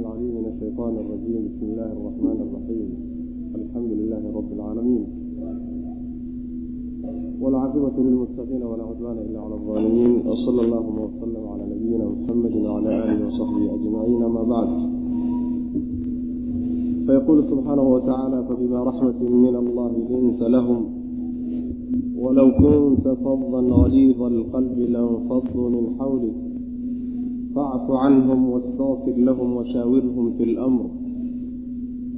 العليم من الشيطان الرجيم بسم الله الرحمن الرحيم الحمد لله رب العالمين والعاقبة للمتقين ولا عدوان إلا على الظالمين وصلى اللهم وسلم على نبينا محمد وعلى آله وصحبه أجمعين ما بعد فيقول سبحانه وتعالى فبما رحمة من الله لنت لهم ولو كنت فظا غليظ القلب لانفضوا من حولك فاعف عنهم واستغفر لهم وشاورهم في الأمر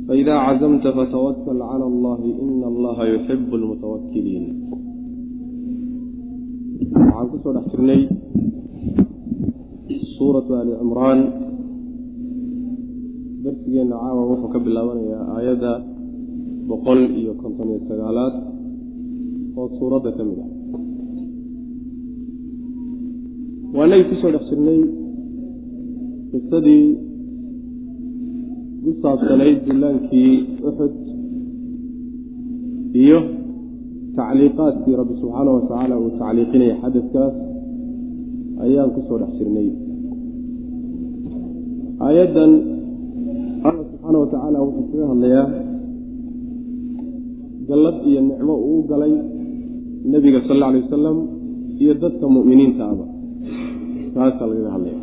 فإذا عزمت فتوكل على الله إن الله يحب المتوكلين waxaan kusoo dhex jirnay suuratu ali cimraan darsigeenna caawa wuxuu ka bilaabanayaa aayadda boqol iyo konton iyo sagaalaad oo suuradda ka mid ah waanagi kusoo dhex jirnay qisadii ku saabsanayd dullaankii uxud iyo tacliiqaadkii rabbi subxaana wa tacaala uu tacliiqinaya xadadkaas ayaan ku soo dhex jirnay. Aayaddan alla subxaana wa tacaala wuxuu kaga hadlayaa gallad iyo nicmo uu galay nebiga sal alla alay wasalam iyo dadka mu'miniinta aba. Taasaa lagaga hadlaya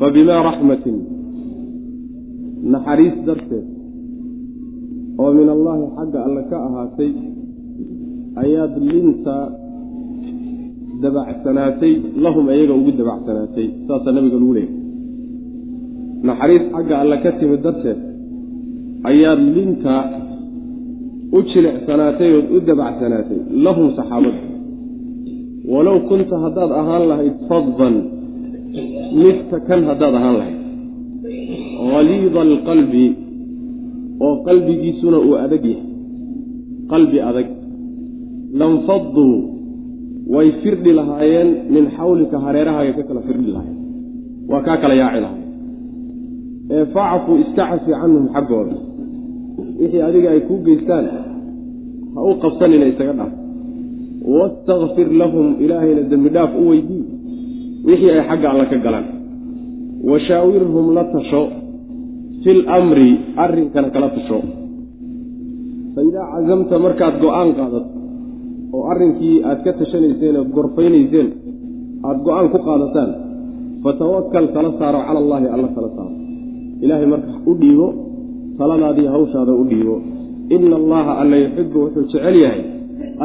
fabimaa raxmatin naxariis darteed oo min allaahi xagga alle ka ahaatay ayaad linta dabacsanaatay lahum iyaga ugu dabacsanaatay saasaa nabiga lagu leeyay naxariis xagga alle ka timid darteed ayaad linta u jilicsanaatay ood u dabacsanaatay lahum saxaabada walow kunta haddaad ahaan lahayd faddan midka kan haddaad ahaan lahayd. Haliida alqalbi oo qalbigiisuna uu adag yahay. Qalbi adag. Lanfaduu way firdhi lahaayeen min xawlika hareerahaaga ka kala firdhi lahayen waa kaa kala yaaci lahayen ee facfu iska cafi canhum xaggooda. Wixii adiga ay kuu geystaan ha u qabsanina isaga dhaaf wastakfir lahum ilaahayna dembi dhaaf u weydii wixii ay xagga alla ka galaan. Washaawirhum la tasho fi lamri arrinkana kala tasho. Fa idaa cazamta markaad go'aan qaadato oo arrinkii aad ka tashanayseen ood gorfaynayseen aada go'aan ku qaadataan fatawakal tala saaro cala allaahi alla tala saaro. Ilaahay marka u dhiibo taladaadii hawshaada u dhiibo. Ina allaha alla yuxibu wuxuu jecel yahay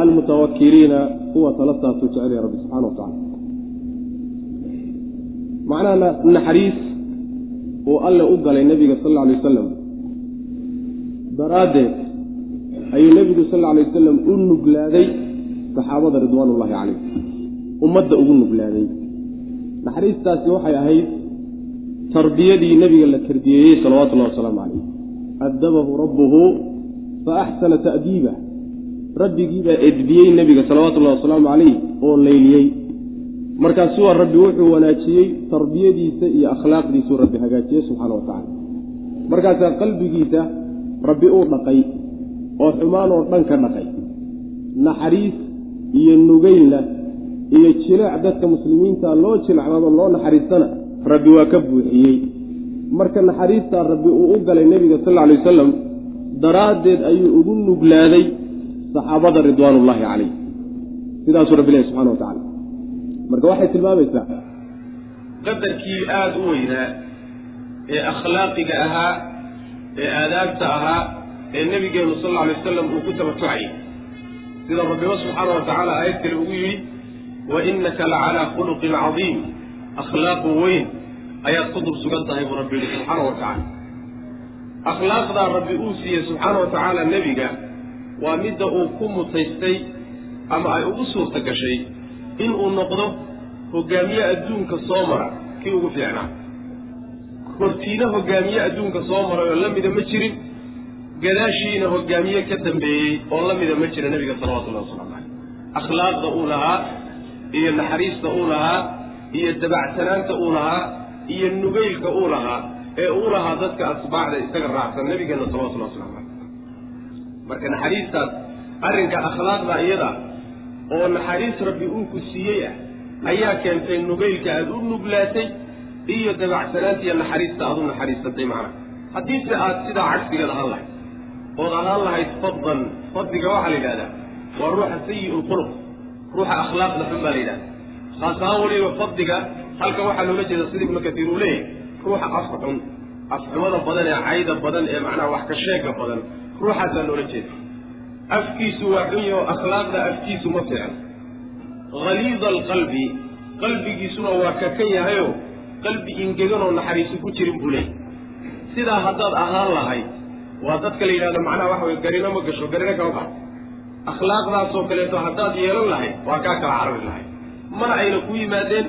almutawakiliina kuwa tala saasuu jecel yahay rabbi subxana wa tacala macnaha naxariis uu alle u galay nebiga sal alay wasalam daraaddeed ayuu nebigu sal alay wasalam u nuglaaday saxaabada ridwaanullahi calayh ummadda ugu nuglaaday. Naxariistaasi waxay ahayd tarbiyadii nebiga la tarbiyeeyey salawatullahi wasalaamu calayh addabahu rabbuhu fa axsana ta'diibah rabbigiibaa edbiyey nebiga salawatullahi wasalaamu calayh oo layliyey markaasuu rabbi wuxuu wanaajiyey tarbiyadiisa iyo akhlaaqdiisuu rabbi hagaajiyey subxaana wa tacala markaasaa qalbigiisa rabbi uu dhaqay oo xumaan oo dhan ka dhaqay. Naxariis iyo nugeylna iyo jileec dadka muslimiinta loo jilcnado loo naxariistana rabbi waa ka buuxiyey. Marka naxariistaa rabbi uu u galay nebiga sal alay wasalam daraaddeed ayuu ugu nuglaaday saxaabada ridwaanullaahi calayh sidaasuu rabbi lehy subxana wa tacala marka waxay tilmaamaysaa. Qadarkii aada u weynaa ee akhlaaqiga ahaa ee aadaabta ahaa ee nebigeenu sal alla alay wasalam uu ku tabatucayay sida rabbiba subxaana wa tacaala aayad kale ugu yidhi wa innaka la calaa khuluqin cadiim. Akhlaaqu weyn ayaad ku dul sugan tahay buu rabbi yihi subxaana wa tacaala akhlaaqdaa rabbi uu siiyey subxaana wa tacaala nebiga waa midda uu ku mutaystay ama ay ugu suurta gashay inuu noqdo hogaamiye adduunka soo mara kii ugu fiicnaa. Hortiina hogaamiye adduunka soo maray oo la mida ma jirin gadaashiina hogaamiye ka dambeeyey oo la mida ma jira nebiga salawatullahi waslamu caleyh akhlaaqda uu lahaa iyo naxariista uu lahaa iyo dabacsanaanta uu lahaa iyo nugeylka uu lahaa ee uu lahaa dadka asbaacda isaga raacsan nebigeenna salawatullahi waslamu caleyh marka naxariistaas arrinka akhlaaqda iyada oo naxariis rabbi uu ku siiyey ah ayaa keentay nugeylka aada u nuglaatay iyo dabacsanaanta iyo naxariista aad u naxariisatay macnaha. Haddiise aad sidaa cagsigeed ahaan lahayd ood ahaan lahayd faddan fadliga waxaa la yidhahdaa waa ruuxa sayi lquluq ruuxa akhlaaqda xun baa la yidhahda khaas ahaan weliba fadliga halka waxaa loola jeeda sida ibnu katiir uu leeyahay ruuxa afka xun afxumada badan ee cayda badan ee macnaha wax ka sheega badan ruuxaasaa loola jeeda afkiisu waa xun yaho akhlaaqda afkiisu ma fiican. Haliida alqalbi qalbigiisuna waa kakan yahayo qalbi ingeganoo naxariisu ku jirin buu leeyahy sidaa haddaad ahaan lahayd waa dadka la yidhahdo macnaha waxa weye garino ma gasho garino kama bax akhlaaqdaasoo kaleeto haddaad yeelan lahayd waa kaa kala carari lahayd. Mana ayna ku yimaadeen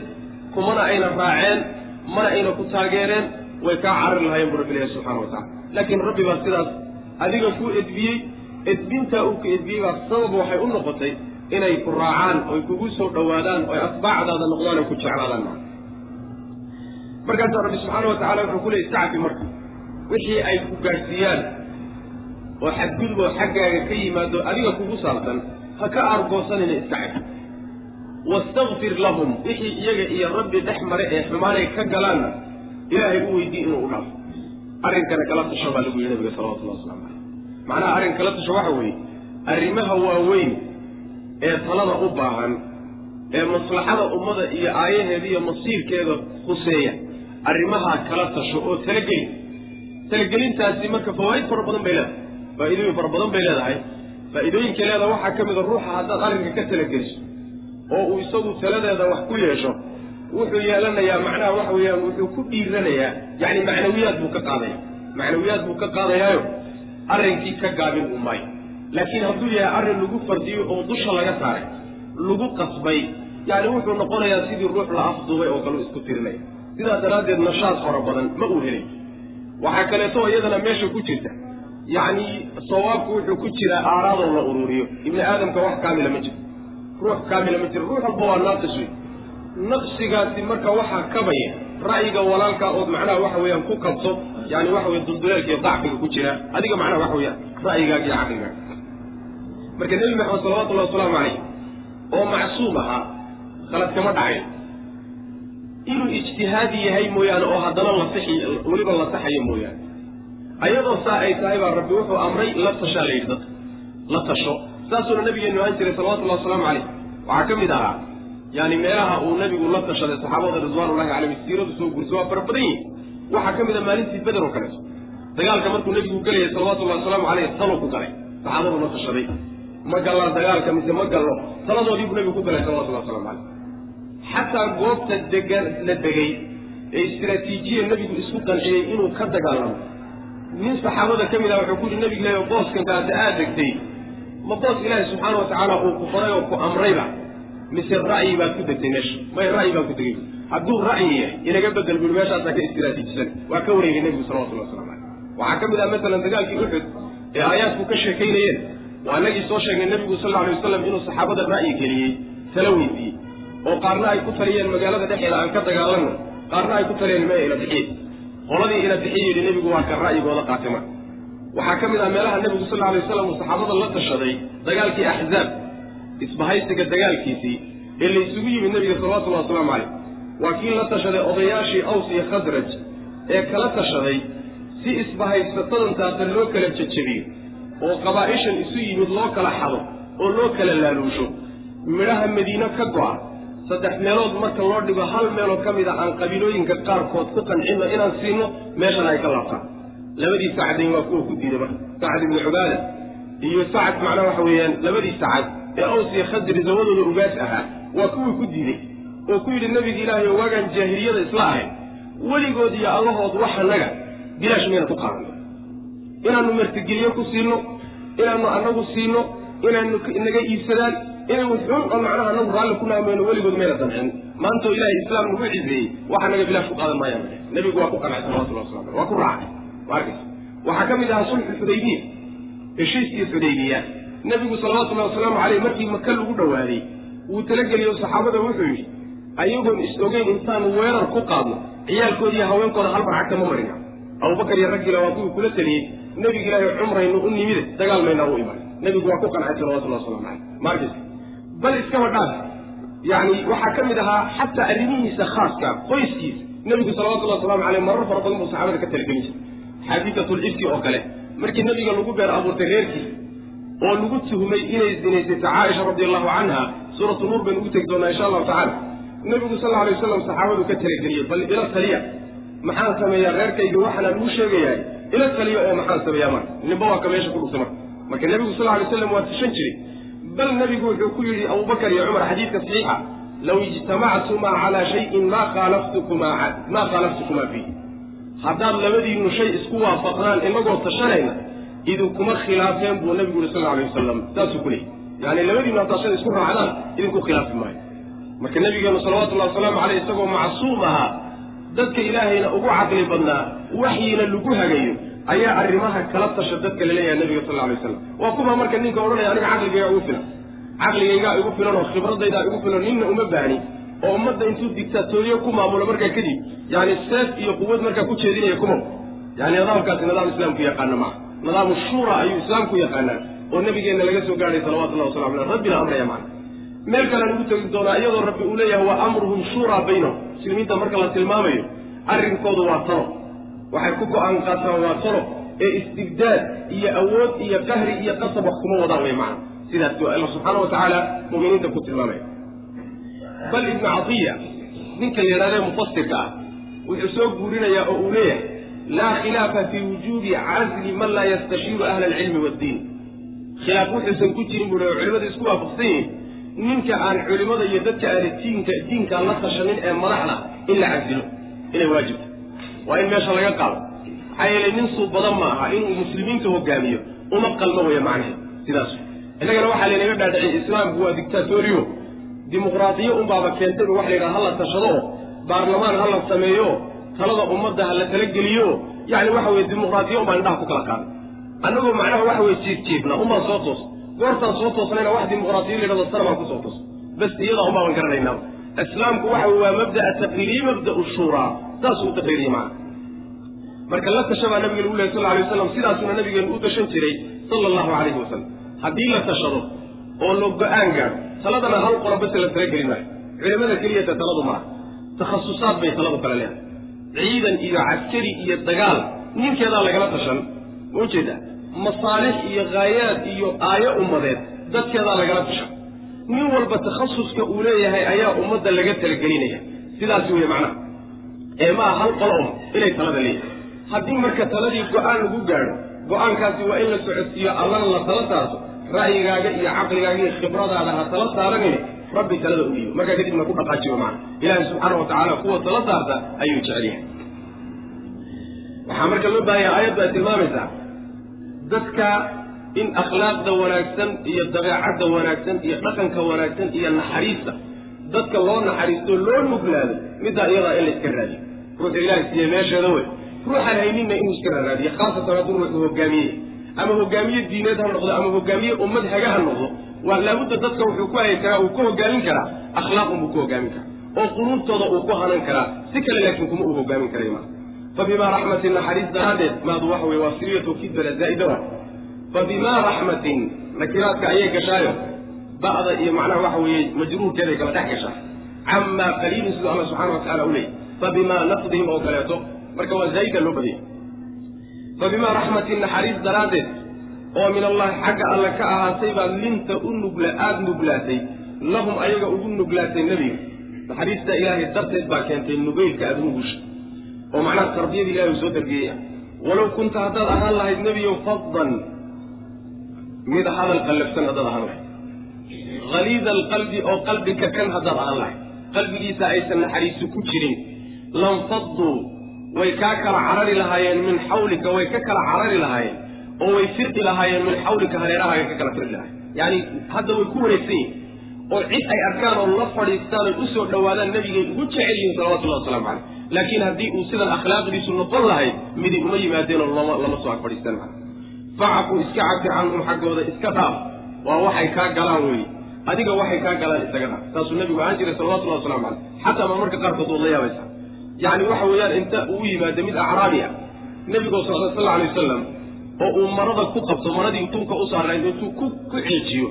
kumana ayna raaceen mana ayna ku taageereen way kaa carari lahayen bu rabbi ilahi subxana wa tacala laakiin rabbi baa sidaas adiga ku edbiyey edbintaa uu ka edbiyey baa sabab waxay u noqotay inay ku raacaan oy kugu soo dhowaadaan oy atbaacdaada noqdaan oy ku jeclaadaan. Markaasaa rabbi subxaana wa tacala wuxuu ku leeyay istacfi marka wixii ay ku gaadhsiiyaan oo xadgudub oo xaggaaga ka yimaado adiga kugu saabsan ha ka aargoosanina iska cab wastakfir lahum wixii iyaga iyo rabbi dhex mare ee xumaanay ka galaanna ilaahay u weydii inuu u dhaafo. Arrinkana kala tasho baa lagu yihi nabiga salawatullahi waslamu caleyh macnaha arrin kala tasho waxa weeye arrimaha waaweyn ee talada u baahan ee maslaxada ummada iyo aayaheeda iyo masiirkeeda khuseeya arrimahaa kala tasho oo talageli talagelintaasi marka fawaaid fara badan bay leedahay faa'iidooyin fara badan bay leedahay. Faa'iidooyinka leedaha waxaa ka mid a ruuxa haddaad arrinka ka talageliso oo uu isagu taladeeda wax ku yeesho wuxuu yeelanayaa macnaha waxa weeyaan wuxuu ku dhiiranayaa yacni macnawiyaad buu ka qaadaya. Macnawiyaad buu ka qaadayaayo arrinkii ka gaabin uu maayo. Laakiin hadduu yahay arrin lagu fardiyo oo dusha laga saaray lagu qasbay yacni wuxuu noqonayaa sidii ruux la afduubay oo kale isku tirinaya sidaa daraaddeed nashaad fara badan ma uu helay waxaa kaleeto iyadana meesha ku jirta. Yacni sawaabku wuxuu ku jiraa aaraadoo la ururiyo. Ibni aadamka wax kaamila ma jiro. Ruux kaamila ma jiro. Ruux walba waa naaqis wey naqsigaasi marka waxaa kabaya ra'yiga walaalkaa ood macnaha waxa weeyaan ku kabto yani waxa weye dulduleelka iyo dacfiga ku jira adiga macnaha waxa weeyaan ra'yigaaga iyo caqligaaga marka nebi maxamed salawatullahi wasalaamu calayh oo macsuum ahaa khalad kama dhacayn inuu ijtihaadi yahay mooyaane oo haddana la sixi weliba la saxayo mooyaane. Ayadoo saa ay tahay baa rabbi wuxuu amray la tashaa la yidhi dadka la tasho. Saasuuna nabigeenu ahaan jiray salawatullahi wasalaamu calayh waxaa ka mid ahaa yani meelaha uu nabigu la tashaday saxaabada ridwaanullahi calayhim siiradu soo gursa waa fara badan yihiin waxaa ka mid a maalintii beder oo kaleeto dagaalka markuu nebigu gelayay salawatullahi wasalaamu caleyh talo ku galay. Saxaabadu la tashaday. Ma gallaan dagaalka mise ma gallo. Taladoodii buu nebigu ku galay salawatullahi waslamu caleyh xataa goobta dega la degay ee istraatiijiya nebigu isku qanciyey inuu ka dagaalamo. Nin saxaabada ka mid ah wuxuu ku yihi nebig leeyo booskankaasi aad degtay. Ma boos ilaahi subxaana wa tacaala uu ku faray oo ku amrayba mise ra'yi baad ku degtay meesha may ra'yi baan ku degay. Hadduu ra'yi yahay inaga bedel bui meeshaasaa ka istraatiijisan waa ka wareegay nebigu salawatullahi waslamu caleyh waxaa ka mid ah masalan dagaalkii uxud ee aayaadku ka sheekaynayeen. Waa inagii soo sheegnay nebigu sal alay wasalam inuu saxaabada ra'yi geliyey tala weydiiyey. Oo qaarna ay ku taliyeen magaalada dhexeeda aan ka dagaalanno qaarna ay ku taliyeen maya ina bixiye qoladii ina bixiye yidhi nebigu waa kan ra'yigooda qaatima. Waxaa ka mid ah meelaha nebigu sal alay wasalam uu saxaabada la tashaday dagaalkii axzaab isbahaysiga dagaalkiisii ee la isugu yimid nebiga salawatullahi wasalaamu caleyh waa kii la tashaday odayaashii aws iyo khasraj ee kala tashaday si isbahaysatadantaasa loo kala jejebiyo oo qabaa'ishan isu yimid loo kala xado oo loo kala laaluusho. Midhaha madiino ka go'a saddex meelood marka loo dhigo hal meeloo ka mid a aan qabiilooyinka qaarkood ku qancinno inaan siino meeshan ay ka laabtaan. Labadii sacdayn waa kuwa ku diiday marka sacad ibnu cubaada iyo sacad macnaha waxa weeyaan labadii sacad ee aws iyo khasri zawadooda ugaas ahaa waa kuwii ku diiday oo ku yidhi nebiga ilaahay waagaan jaahiliyada isla ahayn. Weligood iyo allahood waxanaga bilaash mayna ku qaadanno inaannu martigeliyo ku siino inaannu annagu siino inaanu inaga iibsadaan inay wuxuun oo macnaha anagu raalli ku naamayno weligood mayna dancin maantoo ilaahay islaam nagu cizeeyey waxa naga bilaash ku qaadan maayaan nebigu waa ku qancay salawatullah wasalamu aleh waa ku raacay. Ma waxaa ka mid ahaa sulxu xudaybiya heshiiskii xudaybiya nebigu salawatullahi wasalaamu caleyh markii maka lagu dhowaaday wuu talageliyo saxaabada wuxuu yidhi ayagoon is ogeyn intaan weerar ku qaadno ciyaalkooda iyo haweenkooda hal barcagta ma marina. Abubakar iyo raggiila waa kuwii kula taliyey nebiga ilaahay cumraynu u nimide dagaal maynaa u iman. Nebigu waa ku qancay salawatullahi waslamu caleyh ma arkaysa bal iskaba dhaaf. Yacni waxaa ka mid ahaa xataa arrimihiisa khaaska qoyskiisa. Nebigu salawatullahi waslamu caleyh marar fara badan buu saxaabada ka talagelin jiray. Xaadiisatul ifki oo kale. Markii nabiga lagu beer abuurtay reerkiisa oo lagu tuhmay inay zinaysatay caaisha radi allahu canha suuratu nuur baynu ugu tegi doonaa insha allahu tacala nebigu sal alay wasalam saxaabadu ka talageliyey bal ila taliya. Maxaan sameeyaa reerkayga waxaana lagu sheegayahay ila taliya oo maxaan sameeyaa marka. Ninba waa ka meesha ku dhugtay marka. Marka nebigu sal alay slam waa tishan jiray. Bal nebigu wuxuu ku yidhi abubakar iyo cumar xadiidka saxiixa low ijtamactumaa calaa shayin maa khaalaftukumaa fiih haddaad labadiinu shay isku waafaqdaan inagoo tashanayna idinkuma khilaafeen buu nebigu yuri sal alay wasalam saasuu ku leeyay yani labadiinu haddaad shay isku raacdaan idinku khilaafi maayo. Marka nabigeenu salawatullahi wasalaamu caleyh isagoo macsuum ahaa dadka ilaahayna ugu caqli badnaa waxyiina lagu hagayo ayaa arrimaha kala tasha dadka la leeyahay nabiga sal alay waslam waa kuma marka ninka odhanaya aniga caqligaygaa igu filan. Caqligaygaa igu filan oo khibradaydaa igu filan ninna uma baahni. Oo ummadda intuu dictatoriyo ku maamulo markaa kadib yani seef iyo quwad markaa ku jeedinaya kuma yani nidaamkaasi nidaam islaamku yaqaana maa nidaamu shura ayuu islaamku yaqaanaa oo nabigeenna laga soo gaadhay salawatullahi wasalam aleh rabbina amraya macna meel kalean ugu tegi doonaa iyadoo rabbi uu leeyahay wa amruhum shuuraa baynahum muslimiinta marka la tilmaamayo arrinkoodu waa talo waxay ku go'aan qaataan waa talo ee istibdaad iyo awood iyo qahri iyo qasab wax kuma wadaan way macna sidaas alla subxaana wa tacaala muminiinta ku tilmaamaya bal ibnu catiya ninka la yidhahdee mufasirka ah wuxuu soo guurinayaa oo uu leeyahay laa khilaafa fii wujuubi casli man laa yastashiiru ahla alcilmi waaddiin khilaaf wuxuusan ku jirin buu le oo culimada isku waafaqsan yihiin ninka aan culimada iyo dadka aani diinka diinkaan la tashanin ee madaxda in la casilo inay waajibta waa in meesha laga qaado. Maxaa yeelay nin suu badan ma aha inuu muslimiinta hogaamiyo uma qalmo weya macnaheed sidaas. Innagana waxaa laynaga dhaadhiciyay islaamku waa dictatoriyo dimuqraadiyo unbaaba keentayba waxa la yidhaha hala tashado oo baarlamaan hala sameeyo talada ummadda ha la talageliyo yani waxa weye dimuqraadiyo unbaa indhaha ku kala qaaday annagoo macnaha waxa weye jiifjiifna umbaan soo toos goortaan soo toosnayna wax dimuqraadiyo la yidhahdo sana baan ku soo toos. Bas iyadaa unbaaban garanaynaa. Islaamku waxa weye waa mabda'a taqriiriye mabda'u shuuraa saasuu u taqriiriye macna. Marka la tasha baa nabiga lagu lehy sal alay waslam sidaasuna nabigeenu u tashan jiray sala allahu calayhi wasalam haddii la tashado oo la go'aan gaadho taladana hal qolo base la talagelin maayo. Culimada keliyata taladu maaha takhasusaad bay taladu kale leedahay ciidan iyo caskari iyo dagaal ninkeedaa lagala tashan. Ma ujeeda masaalix iyo khaayaad iyo aayo ummadeed dadkeedaa lagala tashan. Nin walba takhasuska uu leeyahay ayaa ummadda laga talagelinaya. Sidaas weeye macnaha. Ee maa hal qolo um inay talada leeyahay haddii marka taladii go'aan lagu gaadho go'aankaasi waa in la socodsiiyo allana la tala saarto ra'yigaaga iyo caqligaaga iyo khibradaada ha tala saaranine rabbi talada u dhiibo. Markaa kadibna ku dhaqaajiyo macna ilaahay subxaana wa kuwa tala saarta ayuu jecel yahay waxaa marka loo baahanya aayaddu ay tilmaamaysaa. Dadka in akhlaaqda wanaagsan iyo dabeecadda wanaagsan iyo dhaqanka wanaagsan iyo naxariista. Dadka loo naxariisto loo nuglaado middaa iyadaa in la iska raadiyo. Ruuxu ilahay siiye meesheeda wey ruuxaan hayninna inuu iska raaraadiyo khaasatan hadduu ruuxu hogaamiye ama hogaamiye diineed ha noqdo ama hogaamiye ummad haga ha noqdo waa laabudda dadka wuxuu ku hayi karaa uu ku hogaamin karaa akhlaaqun buu ku hogaamin karaa oo qunuubtooda uu ku hanan karaa si kale laakiin kuma uu hogaamin karay maa fa bimaa raxmatin naxariis daraaddeed maadu waxa weye waa siriyatu kidbala zaa'ida wa. Fa bimaa raxmatin nakiraadka ayay gashaayo ba'da iyo macnaha waxa weeye majruurkeeday kala dhex gashaa camaa qaliilin siduu alla subxana wa tacala u leeyay fa bimaa nafdihim oo kaleeto marka waa zaa'ida loo badiyay fa bimaa raxmatin naxariis daraaddeed oo min allahi xagga alle ka ahaatay baad linta u nugla aada nuglaatay lahum ayaga ugu nuglaatay nebiga. Naxariista ilaahay darteed baa keentay nugeylka aada nugusha oo macnaha tarbiyada ilahay uu soo ah walow kunta haddaad ahaan lahayd nebiyo faddan mid hadal qallafsan haddaad ahaan lahayd. Haliida alqalbi oo qalbiga kan haddaad ahaan lahayd. Qalbigiisa aysan naxariisu ku jirin. Lanfadduu way kaa kala carari lahaayeen min xawlika way ka kala carari lahaayeen oo way firqi lahaayeen min xawlika hareerahaaga ka kala firqi lahayen yacani hadda way ku wareegsan yihiin oo cid ay arkaan oo la fadhiistaan oy u soo dhowaadaan nabigay ugu jecel yihiin salawatullahi waslamu caleyh laakiin haddii uu sidan akhlaaqdiisu noqon lahayd midi uma yimaadeenoo lama lama soo ag fadhiistaan maa facafu iska cafi canhum xaggooda iska dhaaf. Waa waxay kaa galaan weeye adiga waxay kaa galaan isaga dhaaf. Saasuu nabigu ahaan jiray salawatullahi waslamu caleyh xataa ma marka qaarkood waad la yaabaysa yacni waxa weeyaan inta uu yimaado mid acraabi ah nebigoo socda sal alay wasalam oo uu marada ku qabto maradii tunka u saarnayd intuu ku ku ceejiyo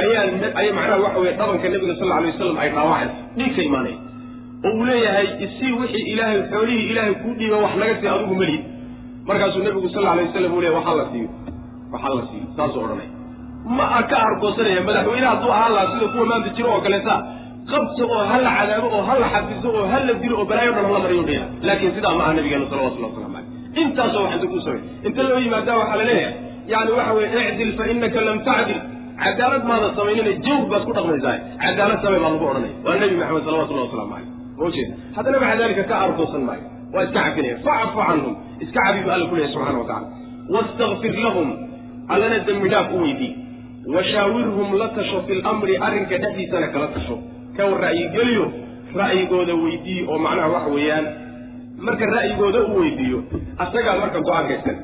ayaa ay macnaha waxa weye dhabanka nebiga sal alay wasalam ay dhaawacaysa dhiig ka imaanaya oo uu leeyahay isii wixii ilaahay xoolihii ilaahay kuu dhiiba wax naga sii adigu melihi markaasuu nebigu sal alay waslam uu leeyahy waxaa la siiyo waxaa la siiyo saasuu odhanay. Ma ka argoosanaya madaxweyne hadduu ahaan lahaa sida kuwa maanta jiro oo kaleeta qabta oo ha la cadaabo oo ha la xafiso oo ha la dilo oo balaayo dhan hala mariyo dhaya laakiin sidaa ma aha nabigeena salawatullah waslamu caleyh intaasoo waxanta kuu samay inta loo yimaadaa waxaa la leeyahay yani waxa weye icdil fa inaka lam tacdil cadaalad maadan samaynina jawr baad ku dhaqmaysaa cadaalad samay baa lagu odhanaya waa nebi maxamed salawatullah waslamu caleyh maujeeda haddana maca dalika ka argoosan maayo. Waa iska cafinaya. Facfu canhum. Iska cabi bu alla ku leeyahy subxana wa tacala wastakfir lahum. Allana dembi u weydii washaawirhum la tasho fi lamri arrinka dhexdiisana kala tasho ka ra'yigeliyo ra'yigooda weydii oo macnaha waxa weeyaan. Marka ra'yigooda u weydiiyo asagaa marka go'aanka iskale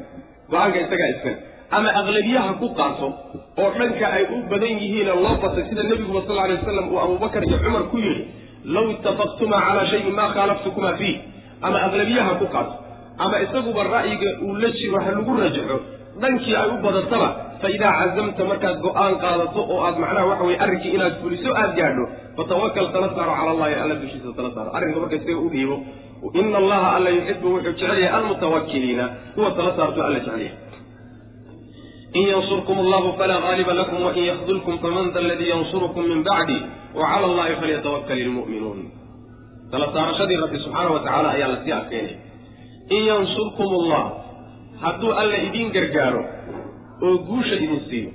go'aanka isagaa iskale ama aqlabiyaha ku qaato oo dhanka ay u badan yihiina loo batay sida nebiguba sal alay wasalam uu abubakar iyo cumar ku yidhi law itafaqtumaa calaa shayin maa khaalaftukuma fiih. Ama aqlabiyaha ku qaato ama isaguba ra'yiga uu la jiro ha lagu rajaxo dhankii ay u badataba fa idaa cazamta markaad go'aan qaadato oo aad macnaha waxa weye arrinkii inaad fuliso aad gaadho fatawakal tala saaro cala allahi alla dushiisa tala saaro arrinka marka isaga u dhiibo ina allaha alla yuxibu wuxuu jecel yahay almutawakiliina kuwa tala saarto alla jecel yahay. In yansurkum allahu falaa gaaliba lakum wain yakdulkum faman da aladii yansurukum min bacdi wacala allahi falyatawakal ilmu'minuun tala saarashadii rabbi subxaana wa tacaala ayaa la sii adkeynaya. In yansurkum allah hadduu alla idiin gargaaro oo guusha idin siiyo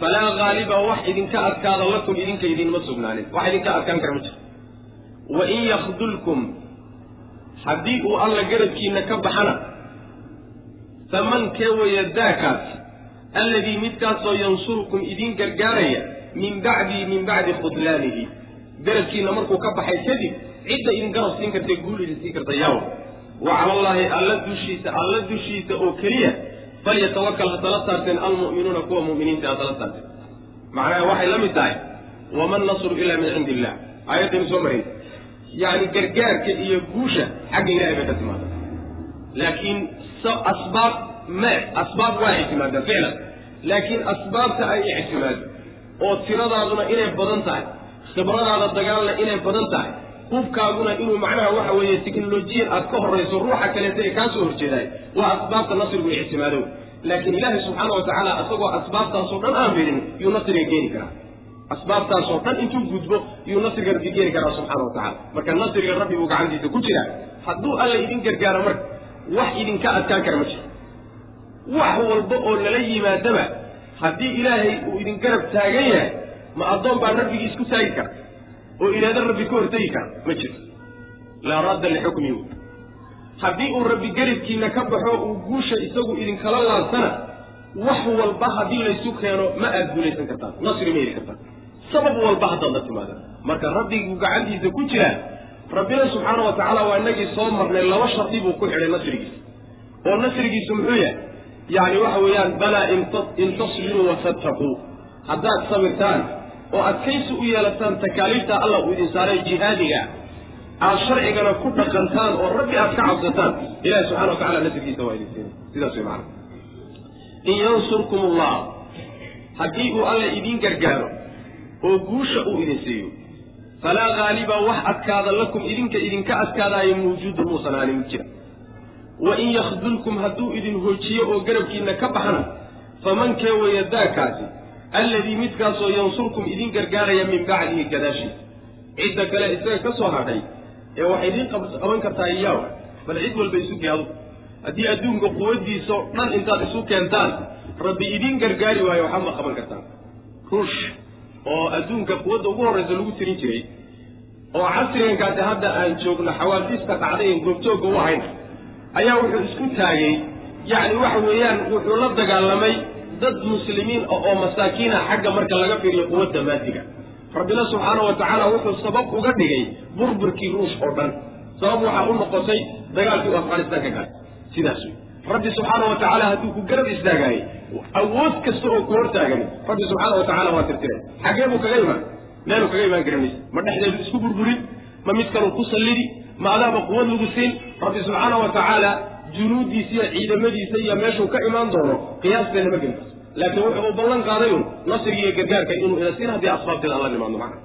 falaa gaaliba wax idinka adkaada lakum idinka idinma sugnaanin. Wax idinka adkaan kara ma jiro wain yakdulkum haddii uu alla garabkiina ka baxana faman kee weeye daakaas alladii midkaasoo yansurukum idiin gargaaraya min bacdii min bacdi khudlaanihi. Garabkiina markuu ka baxay kadib cidda idin garab siin karta guul idin siin karta yaawa wa cala allaahi alla dushiisa alla dushiisa oo keliya falyatawakal ha tala saarteen almu'minuuna kuwa mu'miniinta ha tala saarteen. Macnaha waxay la mid tahay waman nasru ilaa min cindi illah aayaddaynu soo marayn yacni gargaarka iyo guusha xagga ilahay bay ka timaada laakiin asbaab me asbaab waa ictimaadaan ficlan laakiin asbaabta ay ictimaado oo tiradaaduna inay badan tahay khibradaada dagaalna inay badan tahay hubkaaguna inuu macnaha waxa weeye teknolojiyan aad ka horrayso ruuxa kaleeta ee kaa soo horjeedaay waa asbaabta nasrigu ictimaadow laakiin ilaahay subxaana wa tacaala isagoo asbaabtaasoo dhan aan firin yuu nasriga keeni karaa. Asbaabtaasoo dhan intuu gudbo yuu nasriga rabbi keeni karaa subxaana wa tacala marka nasriga rabbi buu gacantiisa ku jiraa. Hadduu alla idin gargaaro marka wax idinka adkaan kara ma jiro. Wax walba oo lala yimaadaba haddii ilaahay uu idin garab taagan yahay ma addoon baa rabbigii isku taagi kara oo ilaada rabbi ka hortegi kara ma jirto laa radda lixukmihi haddii uu rabbi garabkiina ka baxo uu guusha isagu idinkala laansana wax walba haddii laysu keeno ma aad guulaysan kartaan nasri ma heli kartaan. Sabab walba haddaad la timaadaan. Marka rabbiguu gacantiisa ku jiraa rabbina subxaana wa tacaala waa inagii soo marnay laba shardi buu ku xidhay nasrigiisa. Oo nasrigiisu muxuu yahay? Yacni waxa weeyaan balaa in tasbiruu watattaquu haddaad sabirtaan oo adkaysi u yeelataan takaaliifta allah uu idin saaray jihaadiga aad sharcigana ku dhaqantaan oo rabbi aad ka cabsataan ilahi subxana wa tacala nasrigiisa waa idin siinay sidaas way macana in yansurkum allah haddii uu alla idiin gargaaro oo guusha uu idin siiyo falaa gaaliba wax adkaada lakum idinka idinka adkaadaayo mawjuudun muusan aanin mid jira wain yakdulkum hadduu idin hoojiyo oo garabkiina ka baxana faman kee daakaasi alladii midkaasoo yansurkum idin gargaaraya min bacdihi gadaashiisa cidda kale isaga ka soo hadhay ee waxay idiin qaban kartaa iyaaw bal cid walba isu adugu haddii adduunka quwaddiisao dhan intaad isu keentaan rabbi idiin gargaari waayo waxba ma qaban kartaan. Ruush oo adduunka quwadda ugu horraysa lagu tirin jiray oo casrigankaasi hadda aan joogno xawaadista dhacday en goobjoogga u ahayn ayaa wuxuu isku taagay. Yacni waxa weeyaan wuxuu la dagaalamay dad muslimiin ah oo masaakiina xagga marka laga fiiriyo quwadda maadiga rabbina subxaana wa tacaala wuxuu sabab uga dhigay burburkii ruush oo dhan sabab waxaa u noqotay dagaalkii u afghanistaan ka galay sidaas wey rabbi subxaana wa tacaala hadduu ku garab istaagaayey awood kasta oo ku hortaagani rabbi subxaana wa tacala waa tirtiray xagee buu kaga imaan? Meeluu kaga imaan kara mayse ma dhexdeedu isku burburin? Ma mid kaluu ku sallidi? Ma adaaba quwad lagu siin? Rabbi subxaana wa tacaala junuuddiisa iyo ciidamadiisa iyo meeshuu ka imaan doono qiyaasteena ma gelin. Laakiin wuxuu u ballan qaaday un nasriga iyo gargaarka inuu ina siin haddii asbaabteeda aan la nimaadno macna.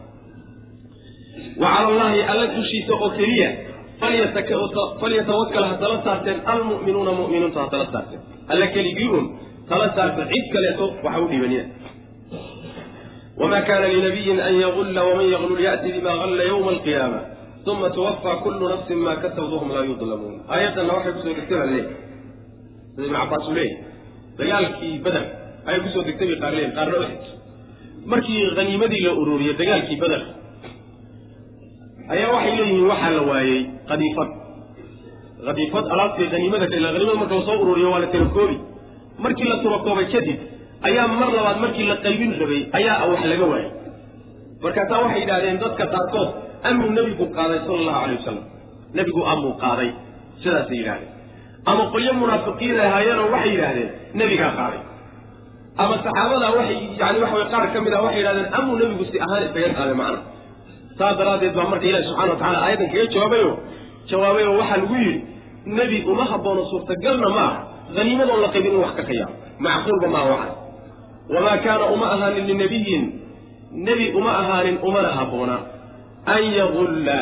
Wa cala allahi alla dushiisa oo keliya falyatawakal ha tala saarteen almu'minuuna mu'miniintu ha tala saarteen. Alla keligii un tala saarta cid kaleeto waxa u dhiibanina wma kana linabiyin an yagulla waman yaglul ya'ti bima galla ywma alqiyaama uma tuwafaa kullu nafsin ma kasabad wahum laa yudlamuun aayaddanna waxay ku soo degtay baa leeyahy sida ibn cabbaas uu leeyahy dagaalkii bader ayay ku soo degtay bay qaar leeyihiin qaarna uxid markii haniimadii la ururiyey dagaalkii bader ayaa waxay leeyihiin waxaa la waayey qadiifad qadiifad alaabtii haniimada ila haniimada marka la soo ururiyo waa la tirakoobi markii la turakoobay kadib ayaa mar labaad markii la qaybin rabay ayaa wax laga waayay. Markaasaa waxay yidhahdeen dadka qaarkood amuu nebigu qaaday sala allahu alay wasalam nebigu amuu qaaday sidaasay yidhahdeen ama qolyo munaafiqiin ahaayeenoo waxay yidhaahdeen nebigaa qaaday. Ama saxaabadaa waxay yani waxa way qaar ka mid ah waxay yidhahdeen amuu nebigu si ahaan isaga qaaday macna. Saas daraaddeed baa marka ilahi subxana wa tacala aayaddan kaga jawaabayo. Jawaabayo waxaa lagu yidhi nebi uma haboono suurtagalna ma aha haniimadoon la qaybin in wax ka kayaabo macquulba maaha waxaas wamaa kaana uma ahaanin linabiyin nebi uma ahaanin umana habboona an yagulla